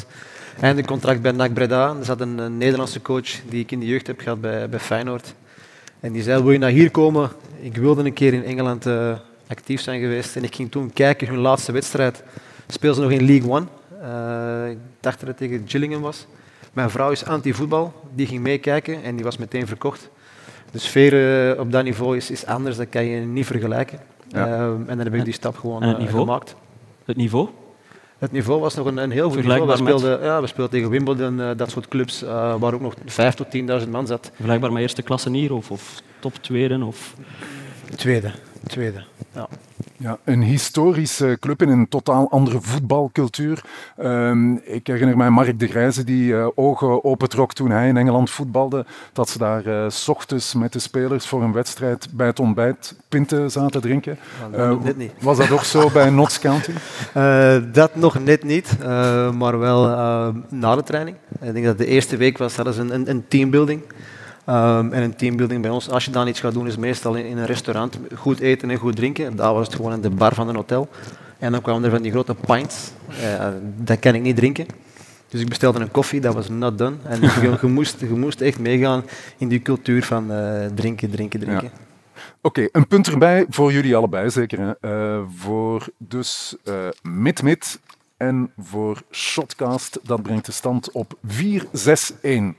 En een contract bij NAC Breda. Er zat een, een Nederlandse coach die ik in de jeugd heb gehad bij, bij Feyenoord. En die zei, wil je naar hier komen? Ik wilde een keer in Engeland uh, actief zijn geweest. En ik ging toen kijken, hun laatste wedstrijd. Speelden ze nog in League One. Uh, ik dacht dat het tegen Gillingham was. Mijn vrouw is anti-voetbal, die ging meekijken en die was meteen verkocht. De sfeer eh, op dat niveau is, is anders, dat kan je niet vergelijken. Ja. En dan heb ik die stap gewoon En het eh, niveau? gemaakt. Het niveau? Het niveau was nog een, een heel goed niveau. We speelden, ja, we speelden tegen Wimbledon, eh, dat soort clubs, eh, waar ook nog 5 tot 10.000 man zat. Vergelijkbaar met eerste klasse hier of, of top tweede? Of... Tweede. Tweede. Ja. Ja, een historische club in een totaal andere voetbalcultuur. Ehm, ik herinner mij Mark de Grijze die eh, ogen opentrok toen hij in Engeland voetbalde. Dat ze daar eh, s ochtends met de spelers voor een wedstrijd bij het ontbijt pinten zaten drinken. Dat Eh, nog net niet. Was dat ook zo bij Notts County? Eh, dat nog net niet, eh, maar wel na de training. Ik denk dat de eerste week was ze een, een, een teambuilding. Ehm, en een teambuilding bij ons, als je dan iets gaat doen, is meestal in, in een restaurant. Goed eten en goed drinken. Daar was het gewoon in de bar van een hotel. En dan kwamen er van die grote pints. Eh, dat kan ik niet drinken. Dus ik bestelde een koffie, dat was not done. En je, je moest, je moest echt meegaan in die cultuur van eh, drinken, drinken, drinken. Oké, een punt erbij voor jullie allebei, zeker. Hè? Eh, voor dus eh Mid-Mid en voor Shotcast. Dat brengt de stand op 4-6-1.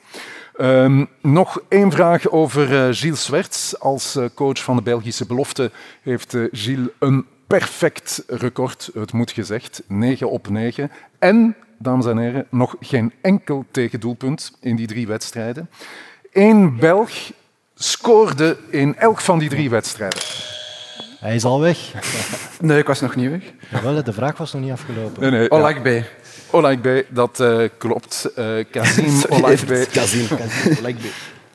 Ehm, nog één vraag over eh, Gilles Swerts. Als eh, coach van de Belgische belofte heeft eh, Gilles een perfect record, het moet gezegd. 9 op 9. En, dames en heren, nog geen enkel tegendoelpunt in die drie wedstrijden. Eén Belg scoorde in elk van die drie wedstrijden. Hij is al weg. Nee, ik was nog niet weg. Jawel, de vraag was nog niet afgelopen. Nee, nee, Olakbe. Olakbe, dat eh, klopt. Eh Kazim Olakbe. Kazim.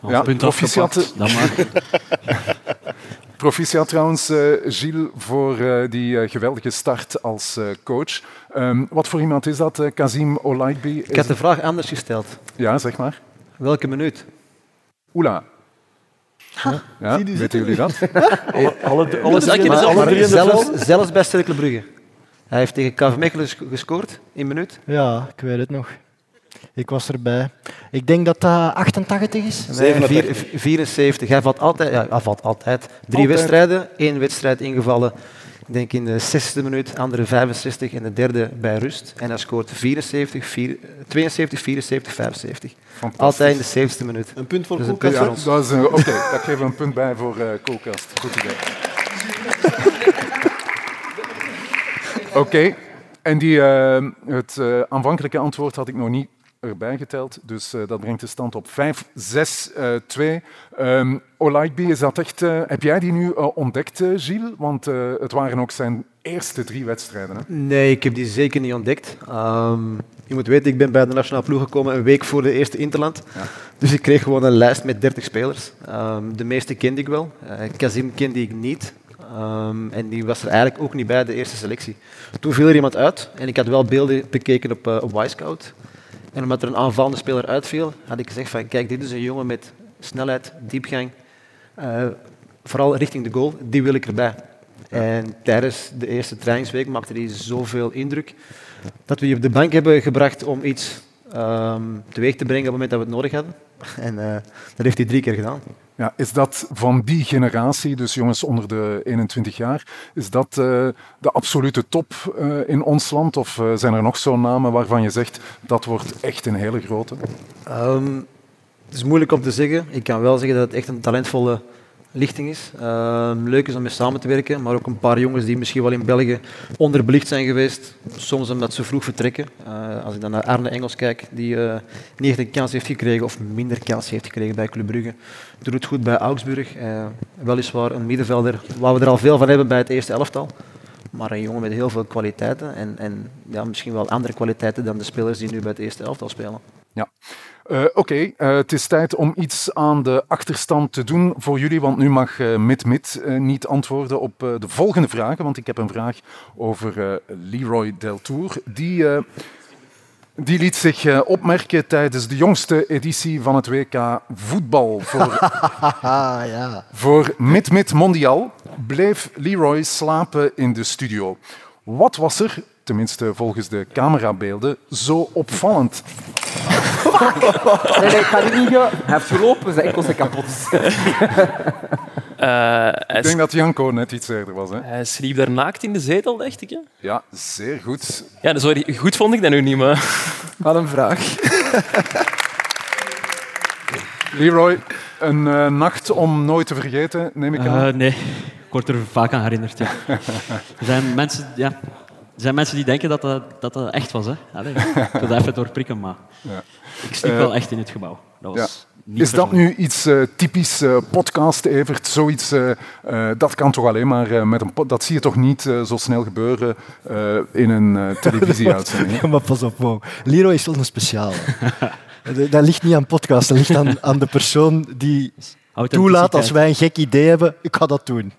Ja, proficiat, dat mag. proficiat trouwens, eh, Gilles, voor eh, die geweldige start als eh, coach. Ehm, wat voor iemand is dat, eh, Kazim Olakbe? Ik had de vraag anders gesteld. Ja, zeg maar. Welke minuut? Oela. Ja, weten jullie dat? Alle, zelfs, zelfs bij Cercle Brugge. Hij heeft tegen KV Mechelen ges- gescoord in minuut. Ja, ik weet het nog. Ik was erbij. Ik denk dat dat 88 is. Nee, vier- v- 74. Hij valt altijd, ja, hij valt altijd. Drie Altijd. wedstrijden, één wedstrijd ingevallen. Ik denk in de 60e minuut, andere 65 en de derde bij rust. En hij scoort 74, vier- 72, 74, 75. Altijd in de 70e minuut. Een punt voor Dus Koelkast. Ja, dat is, Oké, dat geven we een punt bij voor eh Koelkast. Goed idee. Oké, en die, eh, het eh, aanvankelijke antwoord had ik nog niet erbij geteld, dus eh, dat brengt de stand op 5, 6, 2. Um, is dat echt, eh, heb jij die nu ontdekt, Gilles? Want het waren ook zijn eerste drie wedstrijden. Hè? Nee, ik heb die zeker niet ontdekt. Ehm, je moet weten, ik ben bij de nationale ploeg gekomen een week voor de eerste Interland. Dus ik kreeg gewoon een lijst met 30 spelers. Ehm, de meeste kende ik wel. Kazim kende ik niet. Ehm, en die was er eigenlijk ook niet bij de eerste selectie. Toen viel er iemand uit en ik had wel beelden bekeken op, uh, op Wisecout. En omdat er een aanvallende speler uitviel, had ik gezegd van kijk, dit is een jongen met snelheid, diepgang. Uh, vooral richting de goal, die wil ik erbij. En tijdens de eerste trainingsweek maakte hij zoveel indruk dat we die op de bank hebben gebracht om iets um, teweeg te brengen op het moment dat we het nodig hadden. En uh, dat heeft hij drie keer gedaan. Ja, is dat van die generatie, dus jongens onder de 21 jaar, is dat uh, de absolute top uh, in ons land? Of uh, zijn er nog zo'n namen waarvan je zegt dat wordt echt een hele grote? Um, het is moeilijk om te zeggen. Ik kan wel zeggen dat het echt een talentvolle lichting is. Um, leuk is om mee samen te werken, maar ook een paar jongens die misschien wel in België onderbelicht zijn geweest. Soms omdat ze vroeg vertrekken. Uh, als ik dan naar Arne Engels kijk, die uh, niet echt een kans heeft gekregen of minder kans heeft gekregen bij Club Brugge. Doet het goed bij Augsburg. Uh, weliswaar een middenvelder waar we er al veel van hebben bij het eerste elftal. Maar een jongen met heel veel kwaliteiten en, en ja, misschien wel andere kwaliteiten dan de spelers die nu bij het eerste elftal spelen. Ja. Uh, Oké, okay. uh, het is tijd om iets aan de achterstand te doen voor jullie, want nu mag uh, Mid-Mid niet antwoorden op de volgende vragen, want ik heb een vraag over Leroy Deltour. Die, die liet zich opmerken tijdens de jongste editie van het WK voetbal voor, ja. voor Mid-Mid Mondial. Bleef Leroy slapen in de studio. Wat was er, tenminste volgens de camerabeelden, zo opvallend? Nee, nee, ik ga niet. Hij heeft gelopen, zijn enkels zijn kapot. uh, ik denk dat Janko net iets eerder was. Hè? Hij sliep daar naakt in de zetel, dacht ik. Hè? Ja, zeer goed. Ja, sorry, goed vond ik dat nu niet, maar... Wat een vraag. Leroy, een uh, nacht om nooit te vergeten, neem ik aan? Uh, nee, ik word er vaak aan herinnerd. Ja. Er zijn mensen, ja, er zijn mensen die denken dat dat, dat, dat echt was. Hè. Allee, ik wil dat even doorprikken, maar ja. ik sliep uh, wel echt in het gebouw. Dat was ja. Is dat nu iets uh, typisch uh, podcast, Evert? Zoiets, uh, dat kan toch alleen maar met een Dat zie je toch niet zo snel gebeuren in een televisieuitzending? maar pas op, wow. Leroy is wel een speciaal. dat ligt niet aan podcast, dat ligt aan, aan de persoon die toelaat als wij een gek idee hebben, ik ga dat doen.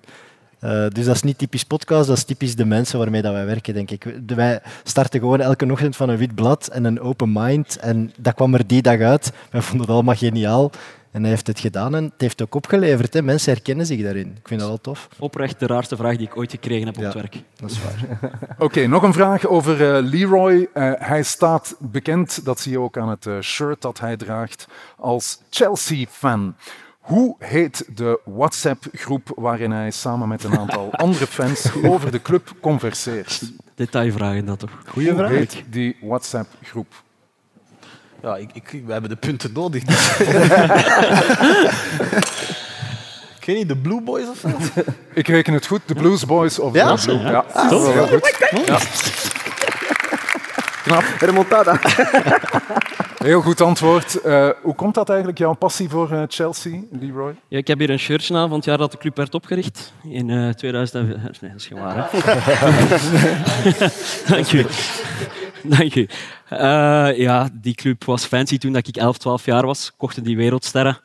Uh, dus dat is niet typisch podcast, dat is typisch de mensen waarmee dat wij werken, denk ik. Wij starten gewoon elke ochtend van een wit blad en een open mind. En dat kwam er die dag uit. Wij vonden het allemaal geniaal. En hij heeft het gedaan en het heeft ook opgeleverd. Hè. Mensen herkennen zich daarin. Ik vind dat wel tof. Oprecht de raarste vraag die ik ooit gekregen heb op het werk. Dat is waar. Oké, nog een vraag over uh, Leroy. Uh, hij staat bekend, dat zie je ook aan het uh, shirt dat hij draagt, als Chelsea-fan. Hoe heet de WhatsApp-groep waarin hij samen met een aantal andere fans over de club converseert? Detailvragen dat toch? Goeie Hoe vraag. heet die WhatsApp-groep? Ja, ik, ik, we hebben de punten nodig. Ken je de Blue Boys of zo? Ik reken het goed, de Blues Boys of ja? de Blue. Ja, ja. Ah, heel goed. Ja. Knap. Remontada. Heel goed antwoord. Uh, hoe komt dat eigenlijk, jouw passie voor uh, Chelsea, Leroy? Ja, ik heb hier een shirtje aan van het jaar dat de club werd opgericht. In uh, 2000. Nee, dat is geen waar. Dank u. Dank u. ja, die club was fancy toen dat ik 11, 12 jaar was. Kochten die wereldsterren.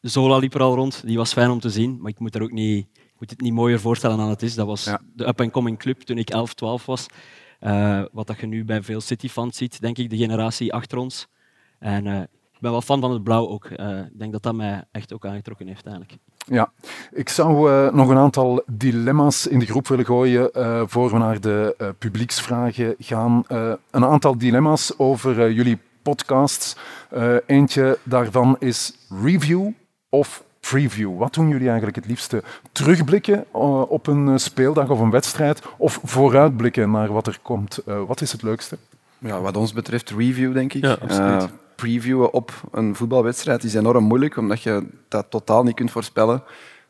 Zola liep er al rond. Die was fijn om te zien, maar ik moet, er ook niet, ik moet het niet mooier voorstellen dan het is. Dat was ja. de up-and-coming club toen ik 11, 12 was. Uh, wat dat je nu bij veel City-fans ziet, denk ik, de generatie achter ons. En uh, ik ben wel fan van het blauw ook. Uh, ik denk dat dat mij echt ook aangetrokken heeft eigenlijk. Ja, ik zou nog een aantal dilemma's in de groep willen gooien uh, voor we naar de publieksvragen gaan. een aantal dilemma's over jullie podcasts. eentje daarvan is review of preview. Wat doen jullie eigenlijk het liefste? Terugblikken uh, op een eh, speeldag of een wedstrijd of vooruitblikken naar wat er komt? Uh, wat is het leukste? Ja, wat ons betreft review, denk ik. Ja, previewen op een voetbalwedstrijd is enorm moeilijk, omdat je dat totaal niet kunt voorspellen.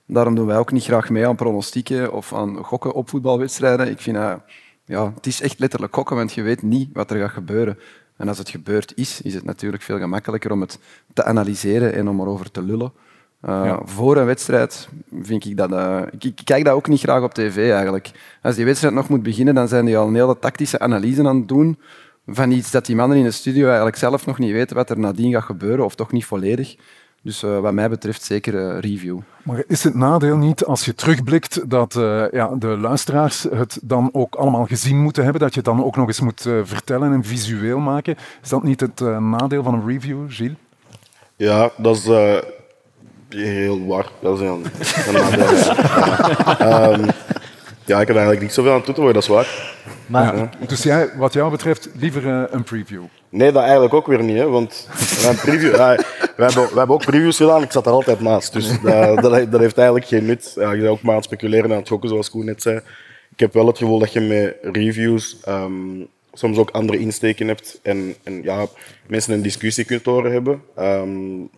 Daarom doen wij ook niet graag mee aan pronostieken of aan gokken op voetbalwedstrijden. Ik vind dat, ja, het is echt letterlijk gokken, want je weet niet wat er gaat gebeuren. En als het gebeurd is, is het natuurlijk veel gemakkelijker om het te analyseren en om erover te lullen. Uh, ja. Voor een wedstrijd vind ik dat... Uh, ik, ik, kijk dat ook niet graag op tv eigenlijk. Als die wedstrijd nog moet beginnen, dan zijn die al een hele tactische analyse aan het doen van iets dat die mannen in de studio eigenlijk zelf nog niet weten wat er nadien gaat gebeuren, of toch niet volledig. Dus uh, wat mij betreft zeker review. Maar is het nadeel niet, als je terugblikt, dat ja, de luisteraars het dan ook allemaal gezien moeten hebben, dat je het dan ook nog eens moet vertellen en visueel maken? Is dat niet het nadeel van een review, Gilles? Ja, dat is Heel waar. Dat is een, een nadeel. ja. Um, ja, ik heb eigenlijk niet zoveel aan toe te voegen, dat is waar. Maar, ja. Dus jij, wat jou betreft, liever uh, een preview? Nee, dat eigenlijk ook weer niet. Hè, want een preview, we, hebben, we hebben ook previews gedaan, ik zat er altijd naast. Dus dat, dat, dat heeft eigenlijk geen nut. Ja, je bent ook maar aan het speculeren en aan het gokken, zoals Koen net zei. Ik heb wel het gevoel dat je met reviews um, soms ook andere insteken hebt en, en ja, mensen een discussie kunt horen hebben. Um,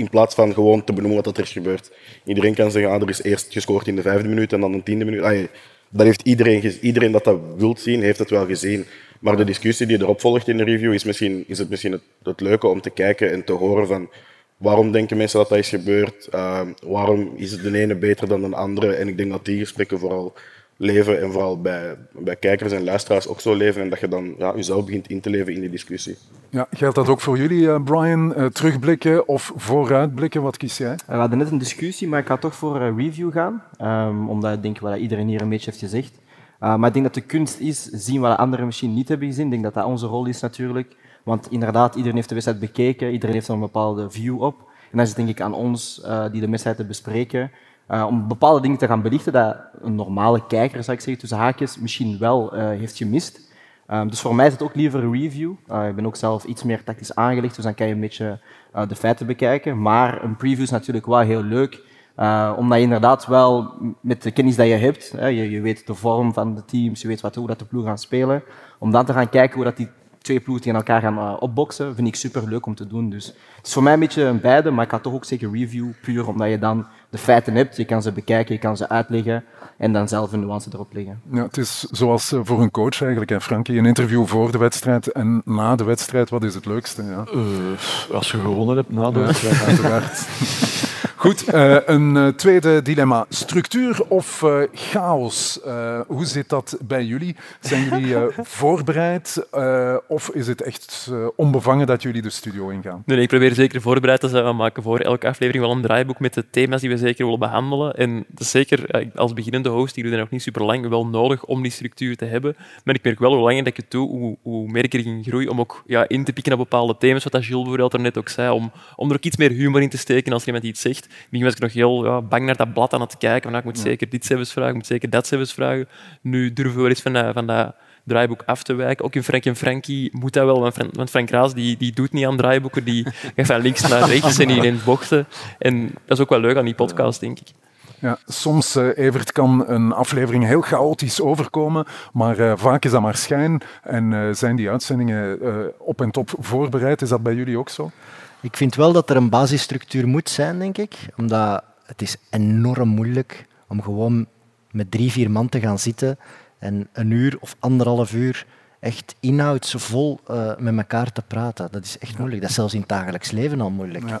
in plaats van gewoon te benoemen wat er is gebeurd. Iedereen kan zeggen, ah, er is eerst gescoord in de vijfde minuut en dan de tiende minuut. Ah, dat heeft iedereen, iedereen dat dat wilt zien, heeft het wel gezien. Maar de discussie die erop volgt in de review, is, misschien, is het misschien het, het leuke om te kijken en te horen van waarom denken mensen dat dat is gebeurd, uh, waarom is de ene beter dan de andere. En ik denk dat die gesprekken vooral leven en vooral bij, bij kijkers en luisteraars ook zo leven en dat je dan ja, jezelf begint in te leven in die discussie. Ja, geldt dat ook voor jullie, uh, Brian? Uh, terugblikken of vooruitblikken? Wat kies jij? We hadden net een discussie, maar ik ga toch voor uh, review gaan. Um, omdat ik denk wat iedereen hier een beetje heeft gezegd. maar ik denk dat de kunst is zien wat anderen misschien niet hebben gezien. Ik denk dat dat onze rol is natuurlijk. Want inderdaad, iedereen heeft de wedstrijd bekeken, iedereen heeft er een bepaalde view op. En dan is het denk ik aan ons die de wedstrijd te bespreken. Uh, om bepaalde dingen te gaan belichten dat een normale kijker, zou ik zeggen, tussen haakjes, misschien wel uh, heeft gemist. Um, dus voor mij is het ook liever een review. Uh, ik ben ook zelf iets meer tactisch aangelegd, dus dan kan je een beetje de feiten bekijken. Maar een preview is natuurlijk wel heel leuk, omdat je inderdaad wel met de kennis die je hebt, je, je, weet de vorm van de teams, je weet wat, hoe dat de ploeg gaan spelen, om dan te gaan kijken hoe dat die twee ploegen tegen elkaar gaan uh, opboksen, vind ik super leuk om te doen. Dus het is voor mij een beetje een beide, maar ik had toch ook zeker review, puur omdat je dan de feiten hebt. Je kan ze bekijken, je kan ze uitleggen en dan zelf een nuance erop leggen. Ja, het is zoals uh, voor een coach eigenlijk, hè, Frankie. Een interview voor de wedstrijd en na de wedstrijd, wat is het leukste? Ja? Uh, als je gewonnen hebt na de wedstrijd, uiteraard. Goed, uh, een uh, tweede dilemma. Structuur of uh, chaos? hoe zit dat bij jullie? Zijn jullie voorbereid of is het echt onbevangen dat jullie de studio ingaan? Nee, nee, ik probeer zeker voorbereid te zijn. We maken voor elke aflevering wel een draaiboek met de thema's die we zeker willen behandelen. En dat is zeker als beginnende host, die doe nog niet super lang, wel nodig om die structuur te hebben. Maar ik merk wel hoe langer dat ik het doe, hoe, hoe meer ik erin groei om ook ja, in te pikken op bepaalde thema's. Wat Gilles bijvoorbeeld er net ook zei, om, om er ook iets meer humor in te steken als iemand iets zegt begin was ik nog heel ja, bang naar dat blad aan het kijken. Van, nou, ik moet zeker dit zelfs vragen, ik moet zeker dat zelfs vragen. Nu durven we wel eens van dat, van dat draaiboek af te wijken. Ook in Frank en Frankie moet dat wel, want Frank Raas die, die doet niet aan draaiboeken. Die gaat van links naar rechts en die in bochten. En dat is ook wel leuk aan die podcast, denk ik. Ja, soms, uh, Evert, kan een aflevering heel chaotisch overkomen, maar uh, vaak is dat maar schijn. En uh, zijn die uitzendingen op en top voorbereid? Is dat bij jullie ook zo? Ik vind wel dat er een basisstructuur moet zijn, denk ik. Omdat het is enorm moeilijk om gewoon met drie, vier man te gaan zitten en een uur of anderhalf uur echt inhoudsvol uh, met elkaar te praten. Dat is echt moeilijk. Dat is zelfs in het dagelijks leven al moeilijk. Ja.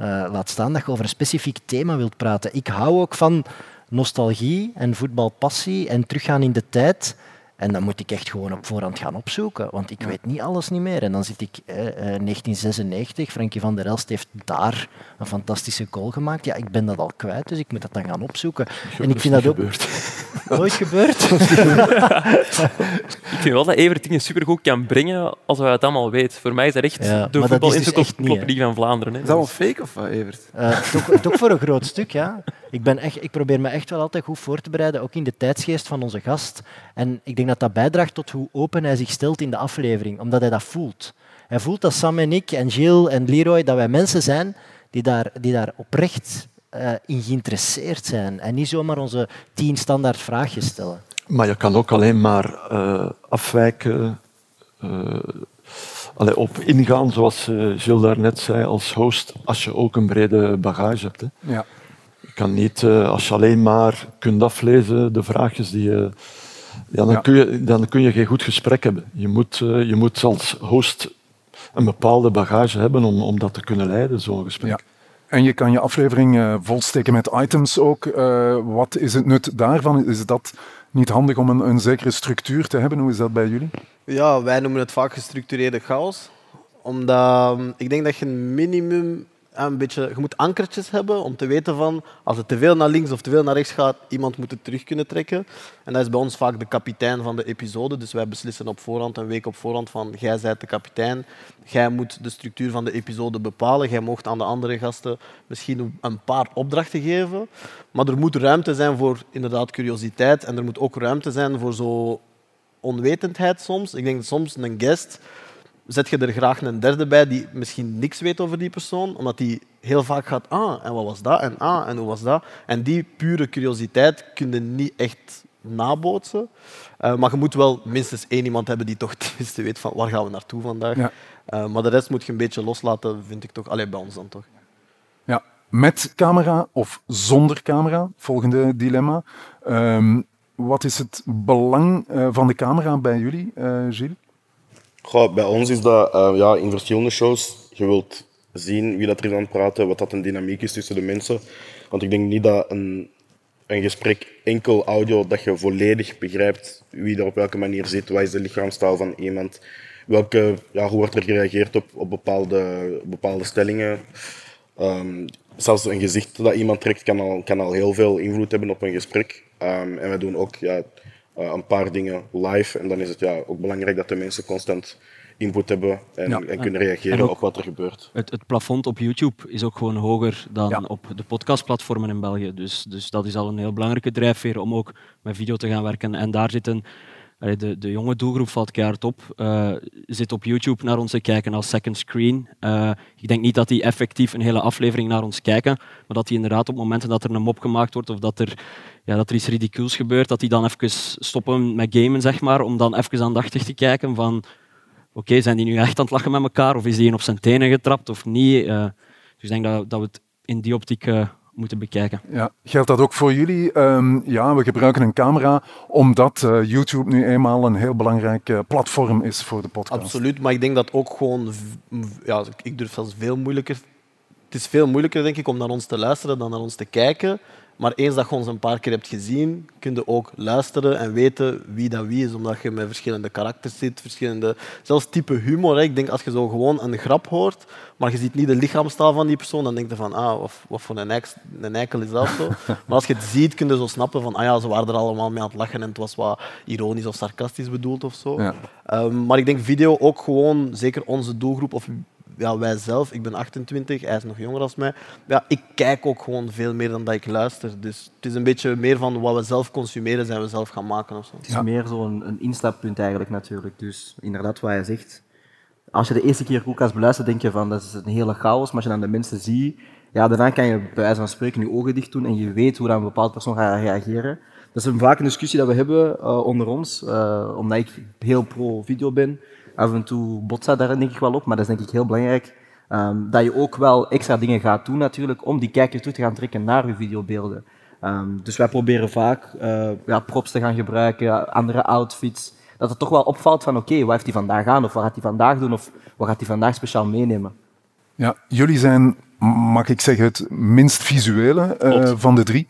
Uh, laat staan dat je over een specifiek thema wilt praten. Ik hou ook van nostalgie en voetbalpassie en teruggaan in de tijd. En dan moet ik echt gewoon op voorhand gaan opzoeken, want ik weet niet alles niet meer. En dan zit ik eh, 1996, Frankie van der Elst heeft daar een fantastische goal gemaakt. Ja, ik ben dat al kwijt, dus ik moet dat dan gaan opzoeken. en ik vind dat ook gebeurd. nooit gebeurd. ik vind wel dat Evert dingen supergoed kan brengen als hij het allemaal weet. Voor mij is dat echt ja, de voetbalencyclopedie dus van Vlaanderen. Hè. Is dat wel fake of wat, Evert? Uh, toch, toch voor een groot stuk, ja. Ik, ben echt, ik probeer me echt wel altijd goed voor te bereiden, ook in de tijdsgeest van onze gast. En ik denk dat dat bijdraagt tot hoe open hij zich stelt in de aflevering, omdat hij dat voelt. Hij voelt dat Sam en ik en Gilles en Leroy, dat wij mensen zijn die daar, die daar oprecht uh, in geïnteresseerd zijn en niet zomaar onze tien standaard vraagjes stellen. Maar je kan ook alleen maar uh, afwijken, uh, allee, op ingaan, zoals Gilles daarnet zei, als host, als je ook een brede bagage hebt. Hè. Ja. Kan niet, als je alleen maar kunt aflezen, de vraagjes die je ja, dan, Kun je, dan kun je geen goed gesprek hebben. Je moet, uh, je moet als host een bepaalde bagage hebben om, om dat te kunnen leiden, zo'n gesprek. Ja. En je kan je aflevering uh, volsteken met items ook. Uh, wat is het nut daarvan? Is dat niet handig om een, een zekere structuur te hebben? Hoe is dat bij jullie? Ja, wij noemen het vaak gestructureerde chaos. Omdat ik denk dat je een minimum een beetje, je moet ankertjes hebben om te weten van als het te veel naar links of te veel naar rechts gaat, iemand moet het terug kunnen trekken. En dat is bij ons vaak de kapitein van de episode. Dus wij beslissen op voorhand, een week op voorhand, van jij bent de kapitein. Jij moet de structuur van de episode bepalen. Jij mocht aan de andere gasten misschien een paar opdrachten geven. Maar er moet ruimte zijn voor inderdaad curiositeit. En er moet ook ruimte zijn voor zo onwetendheid soms. Ik denk soms een guest zet je er graag een derde bij die misschien niks weet over die persoon, omdat die heel vaak gaat, ah, en wat was dat? En ah, en hoe was dat? En die pure curiositeit kun je niet echt nabootsen. Uh, maar je moet wel minstens één iemand hebben die toch tenminste weet van waar gaan we naartoe vandaag. Ja. Uh, maar de rest moet je een beetje loslaten, vind ik toch. Alleen bij ons dan toch. Ja, met camera of zonder camera? Volgende dilemma. Um, wat is het belang uh, van de camera bij jullie, Gilles? Goh, bij ons is dat uh, ja, in verschillende shows. Je wilt zien wie dat er is aan het praten, wat dat een dynamiek is tussen de mensen. Want ik denk niet dat een, een gesprek enkel audio, dat je volledig begrijpt wie er op welke manier zit, wat is de lichaamstaal van iemand, welke, ja, hoe wordt er gereageerd op, op bepaalde, bepaalde stellingen. Um, zelfs een gezicht dat iemand trekt kan al, kan al heel veel invloed hebben op een gesprek. Um, en we doen ook ja, uh, een paar dingen live. En dan is het ja, ook belangrijk dat de mensen constant input hebben en, ja. en kunnen reageren en op wat er gebeurt. Het, het, plafond op YouTube is ook gewoon hoger dan ja. op de podcastplatformen in België. Dus, dus dat is al een heel belangrijke drijfveer om ook met video te gaan werken. En daar zitten de, de jonge doelgroep valt keihard op. Uh, zit op YouTube naar ons te kijken als second screen. Uh, ik denk niet dat die effectief een hele aflevering naar ons kijken, maar dat die inderdaad op momenten dat er een mop gemaakt wordt of dat er, ja, dat er iets ridicules gebeurt, dat die dan even stoppen met gamen, zeg maar, om dan even aandachtig te kijken van oké, zijn die nu echt aan het lachen met elkaar of is die een op zijn tenen getrapt of niet? Uh, dus ik denk dat, dat we het in die optiek uh, moeten bekijken. Ja, geldt dat ook voor jullie? Um, ja, we gebruiken een camera omdat uh, YouTube nu eenmaal een heel belangrijk uh, platform is voor de podcast. Absoluut, maar ik denk dat ook gewoon, ja, ik durf zelfs veel moeilijker. Het is veel moeilijker, denk ik, om naar ons te luisteren dan naar ons te kijken. Maar eens dat je ons een paar keer hebt gezien, kun je ook luisteren en weten wie dat wie is, omdat je met verschillende karakters zit, verschillende, zelfs type humor. Hè. Ik denk als je zo gewoon een grap hoort, maar je ziet niet de lichaamstaal van die persoon, dan denk je van, ah, wat, wat voor een, eik, een eikel is dat zo. Maar als je het ziet, kun je zo snappen van, ah ja, ze waren er allemaal mee aan het lachen en het was wat ironisch of sarcastisch bedoeld of zo. Ja. Um, maar ik denk video ook gewoon, zeker onze doelgroep, of ja, wij zelf, ik ben 28, hij is nog jonger dan mij. Ja, ik kijk ook gewoon veel meer dan dat ik luister. Dus het is een beetje meer van wat we zelf consumeren, zijn we zelf gaan maken. Of zo. Het is meer zo'n een instappunt eigenlijk natuurlijk. Dus inderdaad, wat hij zegt. Als je de eerste keer Koelkast beluistert, denk je van dat is een hele chaos. Maar als je dan de mensen ziet, ja, daarna kan je bij wijze van spreken je ogen dicht doen en je weet hoe dan een bepaald persoon gaat reageren. Dat is een vaak een discussie dat we hebben uh, onder ons, uh, omdat ik heel pro-video ben af en toe botst daar denk ik wel op, maar dat is denk ik heel belangrijk. Um, dat je ook wel extra dingen gaat doen natuurlijk om die kijker toe te gaan trekken naar je videobeelden. Um, dus wij proberen vaak uh, ja, props te gaan gebruiken, andere outfits. Dat het toch wel opvalt van oké, okay, wat heeft hij vandaag aan of wat gaat hij vandaag doen of wat gaat hij vandaag speciaal meenemen. Ja, jullie zijn mag ik zeggen, het minst visuele uh, van de drie.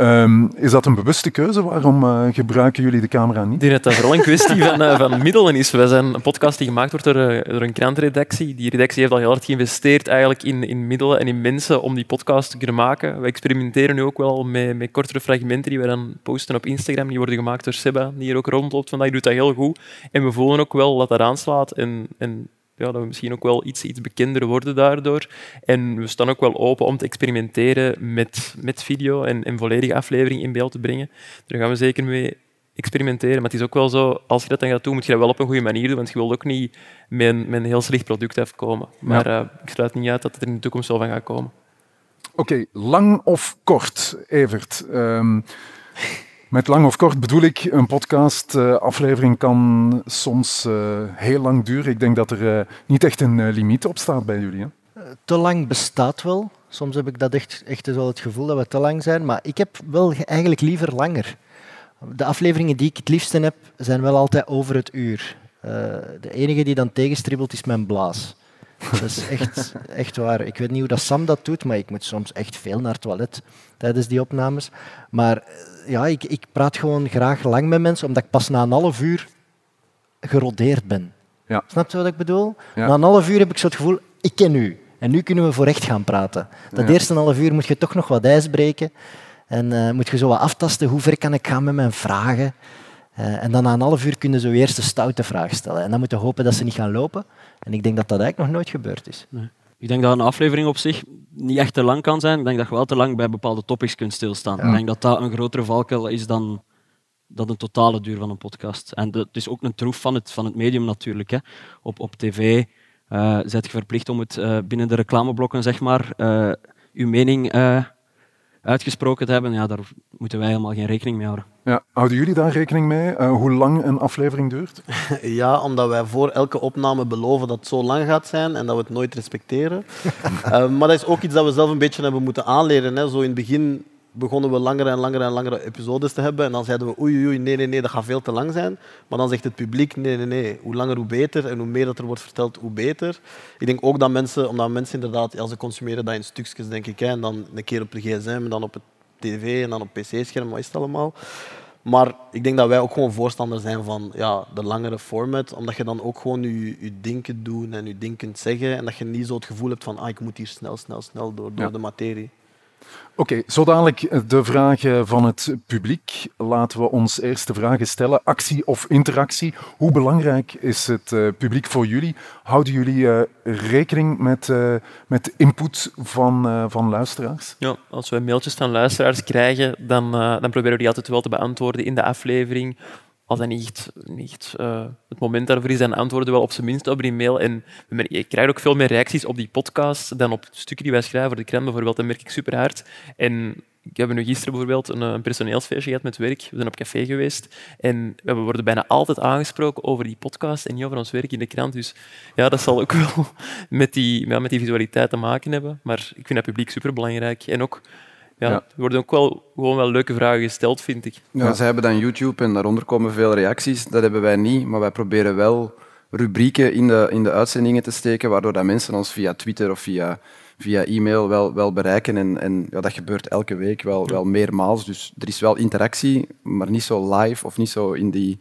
Um, is dat een bewuste keuze? Waarom uh, gebruiken jullie de camera niet? Ik denk dat dat vooral een kwestie van, uh, van middelen is. We zijn een podcast die gemaakt wordt door, door, een krantredactie. Die redactie heeft al heel hard geïnvesteerd eigenlijk in, in middelen en in mensen om die podcast te kunnen maken. We experimenteren nu ook wel met, met kortere fragmenten die we dan posten op Instagram. Die worden gemaakt door Seba, die hier ook rondloopt vandaag. Die doet dat heel goed. En we voelen ook wel dat dat aanslaat. En, en ja, dat we misschien ook wel iets, iets bekender worden daardoor. En we staan ook wel open om te experimenteren met, met video en een volledige aflevering in beeld te brengen. Daar gaan we zeker mee experimenteren. Maar het is ook wel zo, als je dat dan gaat doen, moet je dat wel op een goede manier doen, want je wilt ook niet met een, met een heel slecht product afkomen. Maar ja. uh, ik sluit niet uit dat het er in de toekomst wel van gaat komen. Oké, okay, lang of kort, Evert? Um, met lang of kort bedoel ik, een podcast-aflevering uh, kan soms uh, heel lang duren. Ik denk dat er uh, niet echt een limiet op staat bij jullie. Hè? te lang bestaat wel. Soms heb ik dat echt, echt wel het gevoel dat we te lang zijn. Maar ik heb wel eigenlijk liever langer. De afleveringen die ik het liefste heb, zijn wel altijd over het uur. de enige die dan tegenstribbelt is mijn blaas. Dat is echt, echt waar. Ik weet niet hoe dat Sam dat doet, maar ik moet soms echt veel naar het toilet tijdens die opnames. Maar ja, ik, ik praat gewoon graag lang met mensen, omdat ik pas na een half uur gerodeerd ben. Ja. Snap je wat ik bedoel? Na een half uur heb ik zo het gevoel, ik ken u. En nu kunnen we voor echt gaan praten. Dat eerste half uur moet je toch nog wat ijs breken. En uh, moet je zo wat aftasten, hoe ver kan ik gaan met mijn vragen? Uh, en dan na een half uur kun je zo eerst een stoute vraag stellen. En dan moet je hopen dat ze niet gaan lopen. En ik denk dat dat eigenlijk nog nooit gebeurd is. Nee. Ik denk dat een aflevering op zich niet echt te lang kan zijn. Ik denk dat je wel te lang bij bepaalde topics kunt stilstaan. Ik denk dat dat een grotere valkuil is dan, dan een totale duur van een podcast. En het is ook een troef van het, van het medium natuurlijk. Hè. Op, op tv uh, zet je verplicht om het uh, binnen de reclameblokken, zeg maar, uh, uw mening uitgesproken te hebben, ja, daar moeten wij helemaal geen rekening mee houden. Ja, houden jullie daar rekening mee, uh, hoe lang een aflevering duurt? Ja, omdat wij voor elke opname beloven dat het zo lang gaat zijn en dat we het nooit respecteren. uh, maar dat is ook iets dat we zelf een beetje hebben moeten aanleren. Hè. Zo in het begin begonnen we langere en langere en langere episodes te hebben. En dan zeiden we, oei, oei, nee, nee, nee, dat gaat veel te lang zijn. Maar dan zegt het publiek, nee, nee, nee, hoe langer hoe beter. En hoe meer dat er wordt verteld, hoe beter. Ik denk ook dat mensen, omdat mensen inderdaad, als ze consumeren dat in stukjes, denk ik. Hè, en dan een keer op de gsm, en dan op het tv, en dan op pc-scherm, wat is het allemaal. Maar ik denk dat wij ook gewoon voorstander zijn van ja, de langere format, omdat je dan ook gewoon je, je ding kunt doen en je ding kunt zeggen en dat je niet zo het gevoel hebt van ah, ik moet hier snel, snel, snel door, door de materie. Oké, okay, zo dadelijk de vragen van het publiek. Laten we ons eerst de vragen stellen. Actie of interactie? Hoe belangrijk is het uh, publiek voor jullie? Houden jullie uh, rekening met, uh, met input van, van luisteraars? Ja, als we mailtjes van luisteraars krijgen, dan, dan proberen we die altijd wel te beantwoorden in de aflevering als dat niet, niet uh, het moment daarvoor is, dan antwoorden wel op zijn minst op die mail. En je krijgt ook veel meer reacties op die podcast dan op stukken die wij schrijven voor de krant bijvoorbeeld. Dat merk ik super hard. En ik heb nu gisteren bijvoorbeeld een, een personeelsfeestje gehad met werk. We zijn op café geweest en we worden bijna altijd aangesproken over die podcast en niet over ons werk in de krant. Dus ja, dat zal ook wel met die, ja, met die visualiteit te maken hebben. Maar ik vind dat publiek superbelangrijk. En ook, ja, Ja. er worden ook wel, gewoon wel leuke vragen gesteld, vind ik. Ja, Ze hebben dan YouTube en daaronder komen veel reacties. Dat hebben wij niet, maar wij proberen wel rubrieken in de, in de uitzendingen te steken, waardoor dat mensen ons via Twitter of via, via e-mail wel, wel bereiken. En, en ja, dat gebeurt elke week wel, wel meermaals. Dus er is wel interactie, maar niet zo live of niet zo in die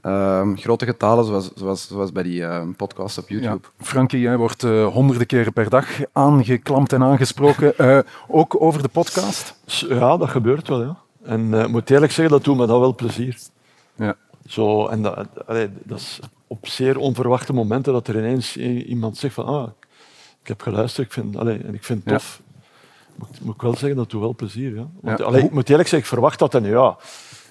ehm, grote getalen zoals, zoals, zoals bij die ehm, podcast op YouTube. Ja. Frankie, jij wordt eh, honderden keren per dag aangeklampt en aangesproken. Eh, ook over de podcast? Ja, dat gebeurt wel. Ja. En eh, ik moet eerlijk zeggen, dat doet me dan wel plezier. Ja. Zo, en dat, allee, dat is op zeer onverwachte momenten dat er ineens iemand zegt van ah, ik heb geluisterd ik vind, allee, en ik vind het tof. Moet, moet ik wel zeggen, dat doet wel plezier. Ja. Want, allee, ik moet eerlijk zeggen, ik verwacht dat en ja.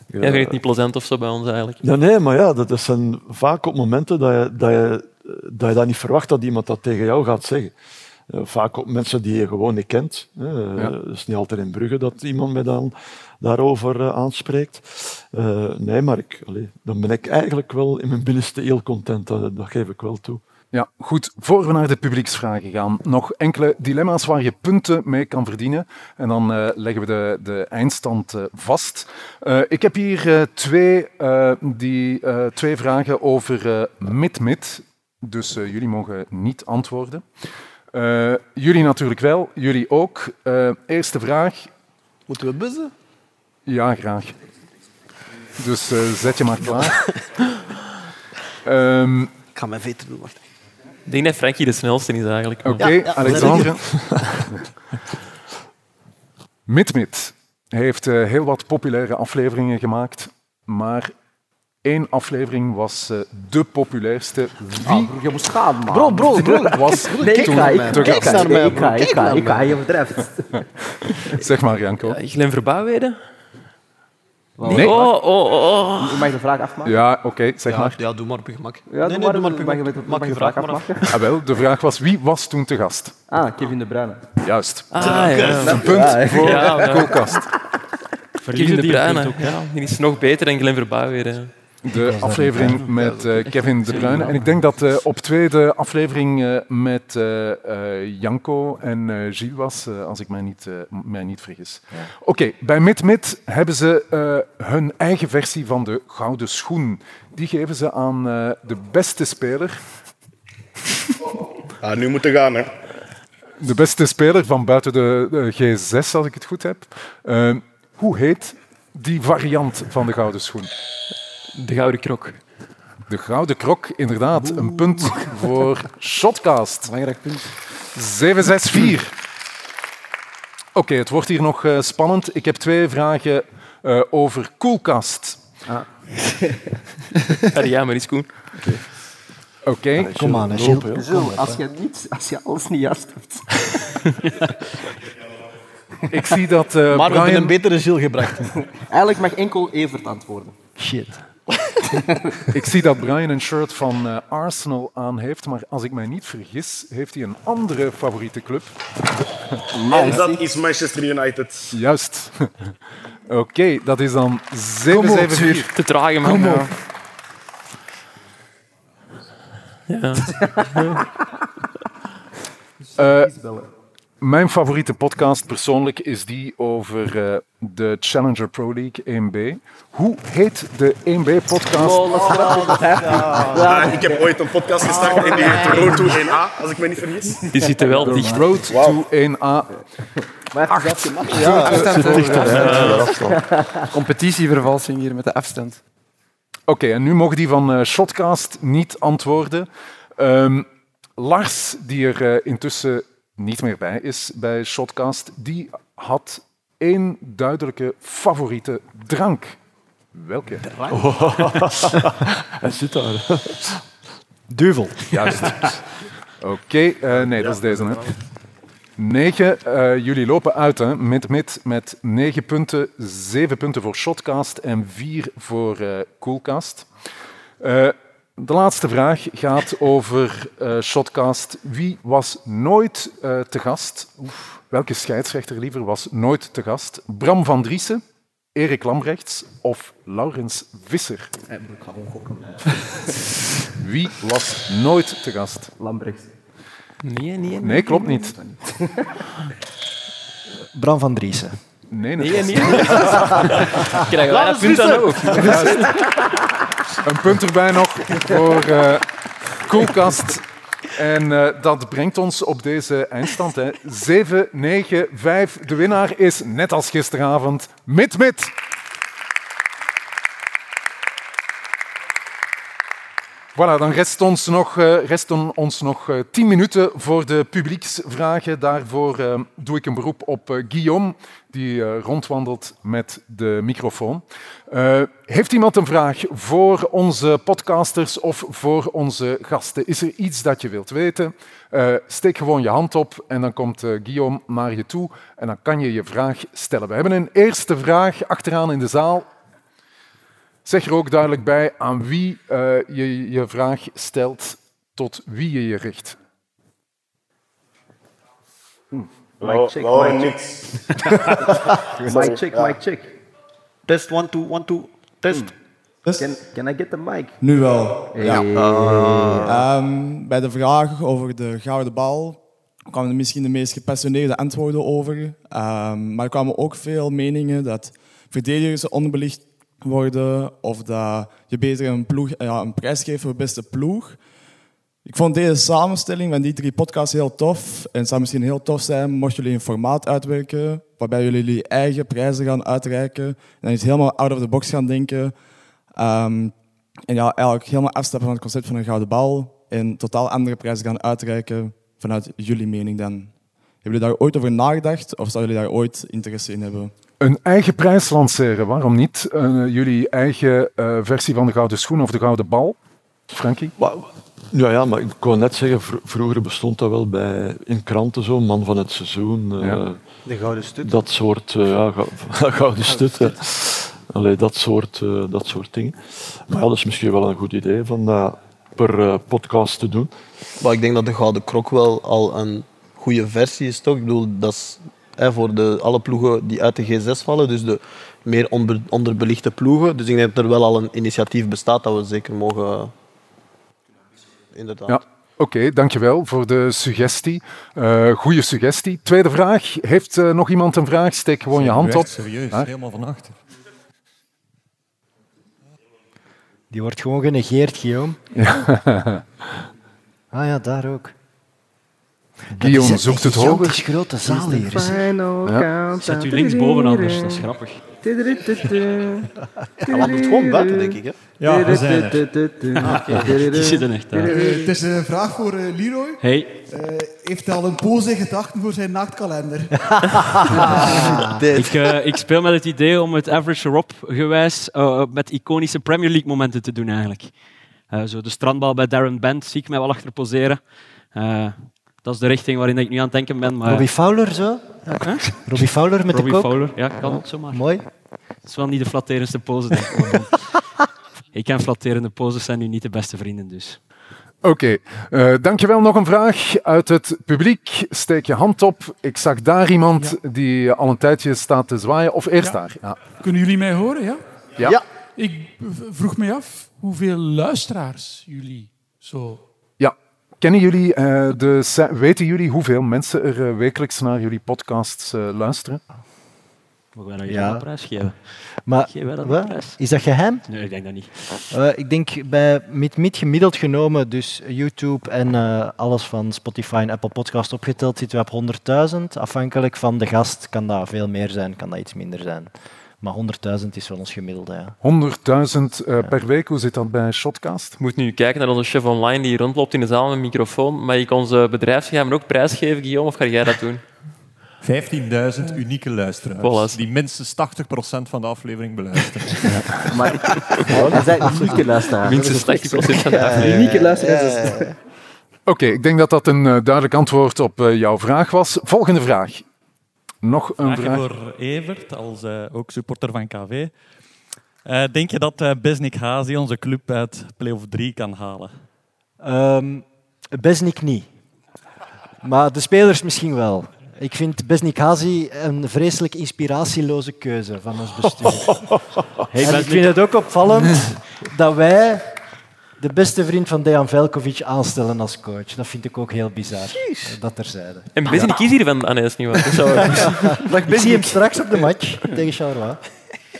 Jij vindt het niet plezant of zo bij ons eigenlijk? Ja, nee, maar ja, dat, zijn vaak op momenten dat je, dat, je, dat je dat niet verwacht dat iemand dat tegen jou gaat zeggen. Eh, vaak op mensen die je gewoon niet kent. Ja. Het is niet altijd in Brugge dat iemand mij dan daarover eh, aanspreekt. Eh, nee, maar ik, allee, dan ben ik eigenlijk wel in mijn binnenste heel content. Dat, dat geef ik wel toe. Ja, goed. Voor we naar de publieksvragen gaan, nog enkele dilemma's waar je punten mee kan verdienen. En dan eh, leggen we de, de eindstand eh, vast. Eh, ik heb hier twee, die, twee vragen over mid-mid. Dus jullie mogen niet antwoorden. Jullie natuurlijk wel, jullie ook. Eerste vraag. Moeten we buzzen? Ja, graag. Dus zet je maar klaar. Ehm, Ik ga mijn veter doen, wacht. Ik denk dat Frankie de snelste is eigenlijk. Oké, Ja, ja, Alexandre. Mit-Mit heeft eh, heel wat populaire afleveringen gemaakt, maar één aflevering was eh, de populairste. Wie Je moest gaan, man. Bro, bro, bro. was Nee, ik toen ga, ik, te ik, ga, naar mij, ik ga, ik Kijk ga, naar ik ga, mij. je overdrijft. Zeg maar, Janko. Ja, Glenn Verbouwheden? Nee. Oh, oh, oh. Mag je de vraag afmaken? Ja, oké, zeg Ja, maar. ja, doe maar op je gemak. Ja, nee, doe nee, maar, doe maar op je mag je gemak. mag je je vraag afmaken? Ah, wel, de vraag was wie was toen te gast? Ah, Kevin De Bruyne. Juist. Ah, ja. Een punt voor Ja, ja. Koelkast. Kevin de Bruyne. Ja, die is nog beter dan Glenn Verbouwheden. De aflevering met eh, Kevin De Bruyne. En ik denk dat eh, op twee de aflevering eh, met Janko en eh Gilles was, eh, als ik mij niet, mij niet vergis. Oké, bij Mid-Mid hebben ze eh, hun eigen versie van de Gouden Schoen. Die geven ze aan eh, de beste speler. Ah, nu moeten gaan, hè. De beste speler van buiten de, de G6, als ik het goed heb. Hoe heet die variant van de Gouden Schoen? De Gouden Krok. De Gouden Krok, inderdaad. Een punt voor Shotcast. Belangrijk punt. 764. Oké, het wordt hier nog eh, spannend. Ik heb twee vragen eh, over Koelkast. Allee, ja, maar is Koen. Oké, Kom aan, Gilles. als je, niet, als je alles niet juist hebt. ik zie dat eh, Maar we hebben een betere Gilles gebracht. Eigenlijk mag enkel Evert antwoorden. Shit. Ik zie dat Brian een shirt van eh, Arsenal aan heeft, maar als ik mij niet vergis, heeft hij een andere favoriete club. En dat is Manchester United. Juist. Oké, dat is dan 774. Te traag, man. Kom op. Ja. Eh, mijn favoriete podcast persoonlijk is die over eh, de Challenger Pro League 1B. Hoe heet de 1B-podcast? Ah, ik heb ooit een podcast gestart en die heet Road to 1A, als ik me niet vergis. Die zitten wel dicht. Road to 1A. Maar gemaakt. Ja, afstand Ja, Competitievervalsing hier met de afstand. Oké, en nu mogen die van eh, Shotcast niet antwoorden. Ehm, Lars, die er eh, intussen niet meer bij is bij Shotcast, die had één duidelijke favoriete drank. Welke? Hij zit daar. Duvel. Juist. Oké, eh, nee, dat is deze. Hè. Negen. eh, jullie lopen uit hè, met, met, met negen punten. Zeven punten voor Shotcast en vier voor eh Coolcast. De laatste vraag gaat over eh, Shotcast. Wie was nooit eh, te gast? Oef, welke scheidsrechter liever was nooit te gast? Bram van Driessen, Erik Lambrechts of Laurens Visser? Ik ga gewoon gokken. Wie was nooit te gast? Lambrechts. Nee, nee, Nee, klopt niet. Bram van Driessen. Nee, Nee, nee. is- Krijgen wij een punt dan ook? Een punt erbij nog voor eh Koelkast. En eh, dat brengt ons op deze eindstand. hè. 7, 9, 5. De winnaar is, net als gisteravond, Mit Mit. Voilà, dan rest ons nog, eh, resten ons nog eh, 10 minuten voor de publieksvragen. Daarvoor eh, doe ik een beroep op Guillaume, die rondwandelt met de microfoon. Heeft iemand een vraag voor onze podcasters of voor onze gasten? Is er iets dat je wilt weten? Steek gewoon je hand op en dan komt Guillaume naar je toe en dan kan je je vraag stellen. We hebben een eerste vraag achteraan in de zaal. Zeg er ook duidelijk bij aan wie eh, je je vraag stelt, tot wie je je richt. We we horen niks. Mic check, mic check. Test, one, two, one, two, test. Can, can I get the mic? Nu wel. Hey. Ja. Ah. Ehm, bij de vraag over de gouden bal kwamen er misschien de meest gepassioneerde antwoorden over. Ehm, maar er kwamen ook veel meningen dat verdedigers onderbelicht worden of dat je beter een, ploeg, ja, een prijs geeft voor beste ploeg. Ik vond deze samenstelling van die drie podcasts heel tof. En het zou misschien heel tof zijn mochten jullie een formaat uitwerken waarbij jullie jullie eigen prijzen gaan uitreiken. En dan iets helemaal out of the box gaan denken. Ehm, en ja, eigenlijk helemaal afstappen van het concept van een gouden bal en totaal andere prijzen gaan uitreiken vanuit jullie mening dan. Hebben jullie daar ooit over nagedacht of zouden jullie daar ooit interesse in hebben? Een eigen prijs lanceren, waarom niet? Eh, jullie eigen eh, versie van de gouden schoen of de gouden bal? Frankie? Ja, ja, maar ik kon net zeggen, vro- vroeger bestond dat wel bij, in kranten zo, man van het seizoen. eh, Ja. De gouden stut. Dat soort, eh, ja, gouden stut. Allee, dat, soort, eh, dat soort dingen. Maar ja, dat is misschien wel een goed idee van dat per podcast te doen. Maar ik denk dat de Gouden Krok wel al een goede versie is, toch? Ik bedoel, dat is hè, voor de, alle ploegen die uit de G6 vallen, dus de meer onderbelichte ploegen. Dus ik denk dat er wel al een initiatief bestaat dat we zeker mogen... Inderdaad. Ja, oké, dankjewel voor de suggestie. Eh goede suggestie. Tweede vraag. Heeft eh, nog iemand een vraag? Steek gewoon je hand op. serieus, helemaal van achter. Die wordt gewoon genegeerd, Guillaume. Ja. Ah ja, daar ook. Guillaume is zoekt een het hoger. gigantisch grote zaal hier. is het? Ja. Zet u linksboven anders, dat is grappig. Hij wandelt gewoon buiten, denk ik. Hè? Ja, we zijn er. Die zitten echt daar. Eh, het is een vraag voor eh, Leroy. Hey. Eh, heeft hij al een pose in gedachten voor zijn naaktkalender? Ik, eh, ik speel met het idee om het average Rob gewijs eh, met iconische Premier League momenten te doen eigenlijk. Eh, zo de strandbal bij Darren Bent zie ik mij wel achter poseren. Dat is de richting waarin ik nu aan het denken ben. Maar, Robbie Fowler, zo? Robbie Fowler met Robbie de kok? Fowler, ja, kan het zomaar. Mooi. Dat is wel niet de flatterendste pose. denk ik. ik en flatterende poses zijn nu niet de beste vrienden, dus. Oké, eh, dankjewel. Nog een vraag uit het publiek. Steek je hand op. Ik zag daar iemand die al een tijdje staat te zwaaien. Of eerst Ja. daar. Ja. Kunnen jullie mij horen? Ja? Ja. Ja. Ik vroeg me af hoeveel luisteraars jullie zo. Kennen jullie eh, de, weten jullie hoeveel mensen er eh, wekelijks naar jullie podcasts eh, luisteren? Mogen wij dat Ja. een prijs geven? Maar Geven wij dat prijs? is dat geheim? Nee, ik denk dat niet. Eh, ik denk bij Meet gemiddeld genomen, dus YouTube en eh, alles van Spotify en Apple Podcast opgeteld, zitten we op 100.000. Afhankelijk van de gast kan dat veel meer zijn, kan dat iets minder zijn. Maar 100.000 is wel ons gemiddelde. Ja. 100.000 eh, per week. Hoe zit dat bij Shotcast? Je moet nu kijken naar onze chef online die rondloopt in de zaal met een microfoon. Mag ik onze bedrijfsgeheim ook prijsgeven, Guillaume, of ga jij dat doen? 15.000 unieke luisteraars. Voilà. Die minstens 80% van de aflevering beluisteren. Maar dat zijn unieke luisteraars. Minstens 80% van de aflevering. Unieke luisteraars. is- Oké, ik denk dat dat een eh, duidelijk antwoord op eh, jouw vraag was. Volgende vraag. Nog een vraag. voor Evert, als eh, ook supporter van KV. Eh, denk je dat uh, Besnik Hazi onze club uit play-off 3 kan halen? Um, Besnik niet. Maar de spelers misschien wel. Ik vind Besnik Hazi een vreselijk inspiratieloze keuze van ons bestuur. Hey, en ik vind het ook opvallend dat wij de beste vriend van Dejan Velkovic aanstellen als coach. Dat vind ik ook heel bizar. Jeez. Dat terzijde. En Besnik is hier van Anne niet waar. Dag Ik zie hem straks op de match tegen Charleroi.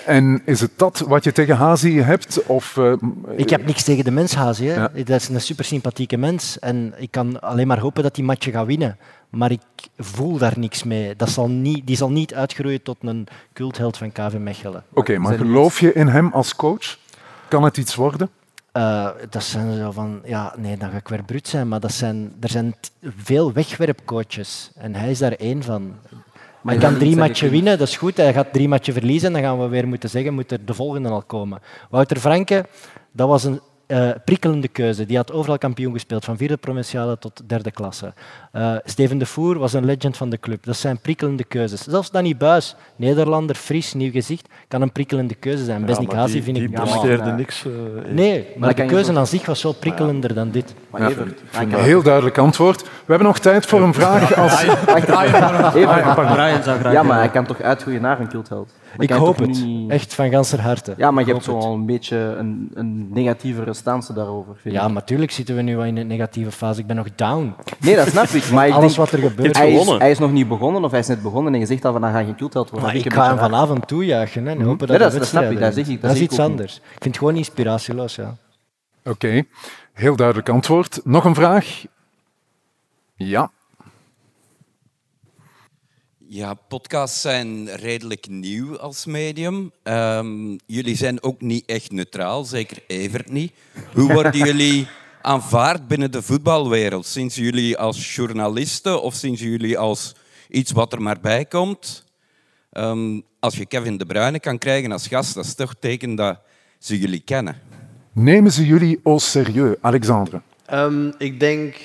En is het dat wat je tegen Hazi hebt? Of, uh, ik heb niks tegen de mens Hazi. Ja. Dat is een super sympathieke mens. En ik kan alleen maar hopen dat die match gaat winnen. Maar ik voel daar niks mee. Dat zal niet, die zal niet uitgroeien tot een cultheld van KV Mechelen. Oké, okay, maar geloof je in hem als coach? Kan het iets worden? Uh, dat zijn zo van, ja, nee, dan ga ik weer bruut zijn, maar dat zijn, er zijn veel wegwerpcoaches en hij is daar één van. Maar hij kan drie matchen winnen, dat is goed. Hij gaat drie matchen verliezen, dan gaan we weer moeten zeggen, moet er de volgende al komen. Wouter Franke, dat was een uh, prikkelende keuze. Die had overal kampioen gespeeld, van vierde provinciale tot derde klasse. Uh, Steven de Voer was een legend van de club. Dat zijn prikkelende keuzes. Zelfs Danny Buis, Nederlander, fris, nieuw gezicht, kan een prikkelende keuze zijn. Ja, vind die ik... Die presteerde niks. Uh, nee, maar, maar de keuze aan zich was zo prikkelender dan dit. Ja, een heel duidelijk antwoord. We hebben nog tijd voor een vraag als... Ja, maar hij kan toch uitgroeien naar een cultheld? Ik hoop het. Echt van ganser harte. Ja, maar je hebt zo al een beetje een, een negatievere stance daarover. ja, maar natuurlijk zitten we nu wel in een negatieve fase. Ik ben nog down. Nee, dat snap ik. Maar ik Alles wat er gebeurt. Hij is, hij is nog niet begonnen of hij is net begonnen en je zegt al van dan ga je geen cultheld worden. Maar ik ga hem vanavond toejuichen en hopen dat, nee, dat, dat snap ik. Dat, zeg ik, dat, is iets anders. Ik vind het gewoon inspiratieloos. Ja. Oké, heel duidelijk antwoord. Nog een vraag? Ja. Ja, podcasts zijn redelijk nieuw als medium. Um, jullie zijn ook niet echt neutraal, zeker Evert niet. Hoe worden jullie aanvaard binnen de voetbalwereld? Zien ze jullie als journalisten of zien ze jullie als iets wat er maar bij komt? Um, als je Kevin De Bruyne kan krijgen als gast, dat is toch teken dat ze jullie kennen. Nemen ze jullie au sérieux, Alexandre? Um, ik denk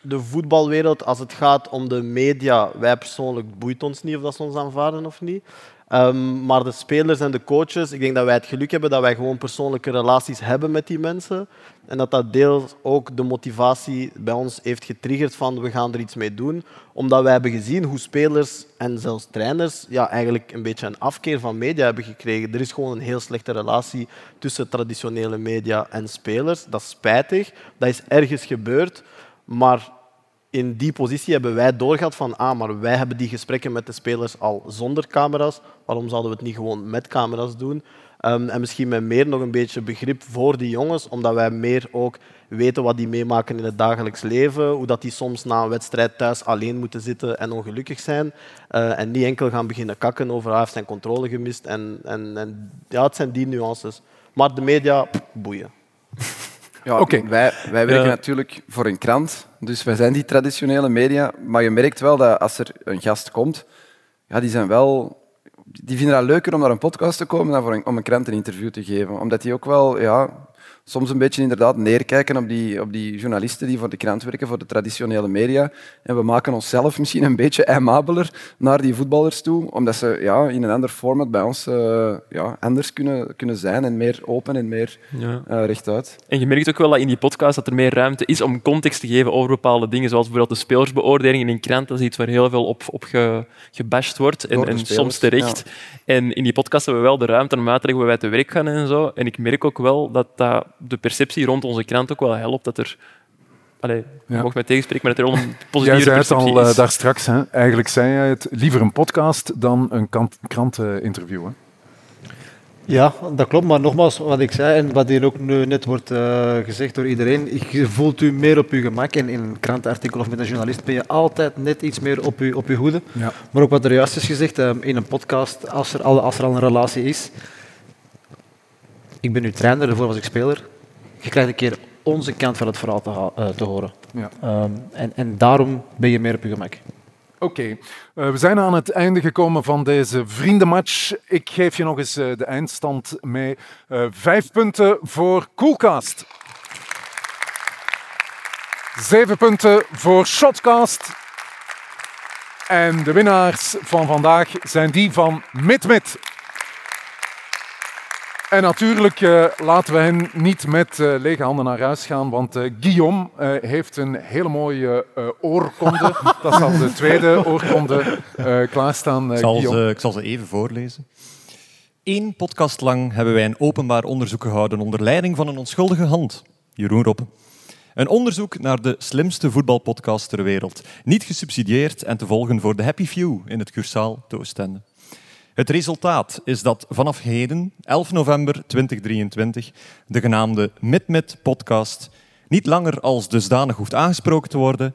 de voetbalwereld, als het gaat om de media, wij persoonlijk boeit ons niet of dat ze ons aanvaarden of niet. Um, maar de spelers en de coaches, ik denk dat wij het geluk hebben dat wij gewoon persoonlijke relaties hebben met die mensen. En dat dat deels ook de motivatie bij ons heeft getriggerd van we gaan er iets mee doen. Omdat wij hebben gezien hoe spelers en zelfs trainers ja, eigenlijk een beetje een afkeer van media hebben gekregen. Er is gewoon een heel slechte relatie tussen traditionele media en spelers. Dat is spijtig. Dat is ergens gebeurd. Maar in die positie hebben wij doorgehad van ah, maar wij hebben die gesprekken met de spelers al zonder camera's. Waarom zouden we het niet gewoon met camera's doen? Um, en misschien met meer nog een beetje begrip voor die jongens, omdat wij meer ook weten wat die meemaken in het dagelijks leven, hoe dat die soms na een wedstrijd thuis alleen moeten zitten en ongelukkig zijn. Uh, en niet enkel gaan beginnen kakken over hij heeft zijn controle gemist. En, en, en ja, het zijn die nuances. Maar de media, boeien. Ja, wij, wij werken natuurlijk voor een krant, dus wij zijn die traditionele media. Maar je merkt wel dat als er een gast komt, ja, die zijn wel die vinden het leuker om naar een podcast te komen dan voor een, om een krant een interview te geven. Omdat die ook wel ja, soms een beetje inderdaad neerkijken op die, op die journalisten die voor de krant werken, voor de traditionele media. En we maken onszelf misschien een beetje aimabeler naar die voetballers toe, omdat ze ja, in een ander format bij ons uh, ja, anders kunnen, kunnen zijn en meer open en meer ja. uh, rechtuit. En je merkt ook wel dat in die podcast dat er meer ruimte is om context te geven over bepaalde dingen, zoals bijvoorbeeld de spelersbeoordeling in een krant. Dat is iets waar heel veel op, op ge, gebashed wordt en, en soms terecht. Ja. En in die podcast hebben we wel de ruimte om uit te leggen hoe wij te werk gaan en zo. En ik merk ook wel dat dat de perceptie rond onze krant ook wel helpt. Dat er Allee, ja. mocht mij tegenspreken, maar dat er een positieve Jij zei het al uh, daar straks. Hè? Eigenlijk zei jij het liever een podcast dan een kranteninterview. Hè? Ja, dat klopt. Maar nogmaals, wat ik zei en wat hier ook nu net wordt uh, gezegd door iedereen, je voelt u meer op uw gemak. En in een krantenartikel of met een journalist ben je altijd net iets meer op uw, op uw hoede. Ja. Maar ook wat er juist is gezegd, uh, in een podcast, als er, al, als er al een relatie is, ik ben nu trainer, daarvoor was ik speler. Je krijgt een keer onze kant van het verhaal te, uh, te horen. Ja. Um, en, en daarom ben je meer op je gemak. Oké, okay. uh, we zijn aan het einde gekomen van deze vriendenmatch. Ik geef je nog eens uh, de eindstand mee. Uh, vijf punten voor Coolcast. Zeven punten voor Shotcast. En de winnaars van vandaag zijn die van MidMid. En natuurlijk uh, laten we hen niet met uh, lege handen naar huis gaan, want uh, Guillaume heeft een hele mooie oorkonde. Dat zal de tweede oorkonde klaarstaan. Ik zal, ze, ik zal ze even voorlezen. Eén podcast lang hebben wij een openbaar onderzoek gehouden onder leiding van een onschuldige hand, Jeroen Roppe. Een onderzoek naar de slimste voetbalpodcast ter wereld. Niet gesubsidieerd en te volgen voor de Happy Few in het Cursaal te Oostende. Het resultaat is dat vanaf heden, 11 november 2023, de genaamde MidMid-podcast niet langer als dusdanig hoeft aangesproken te worden,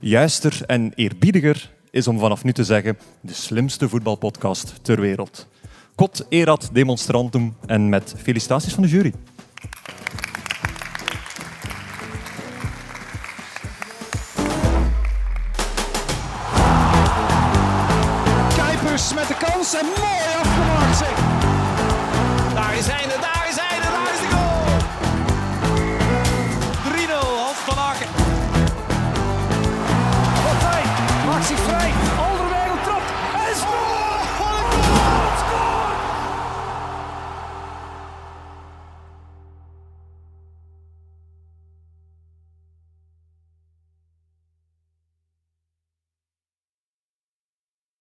juister en eerbiediger is om vanaf nu te zeggen de slimste voetbalpodcast ter wereld. Kot erat demonstrantum en met felicitaties van de jury.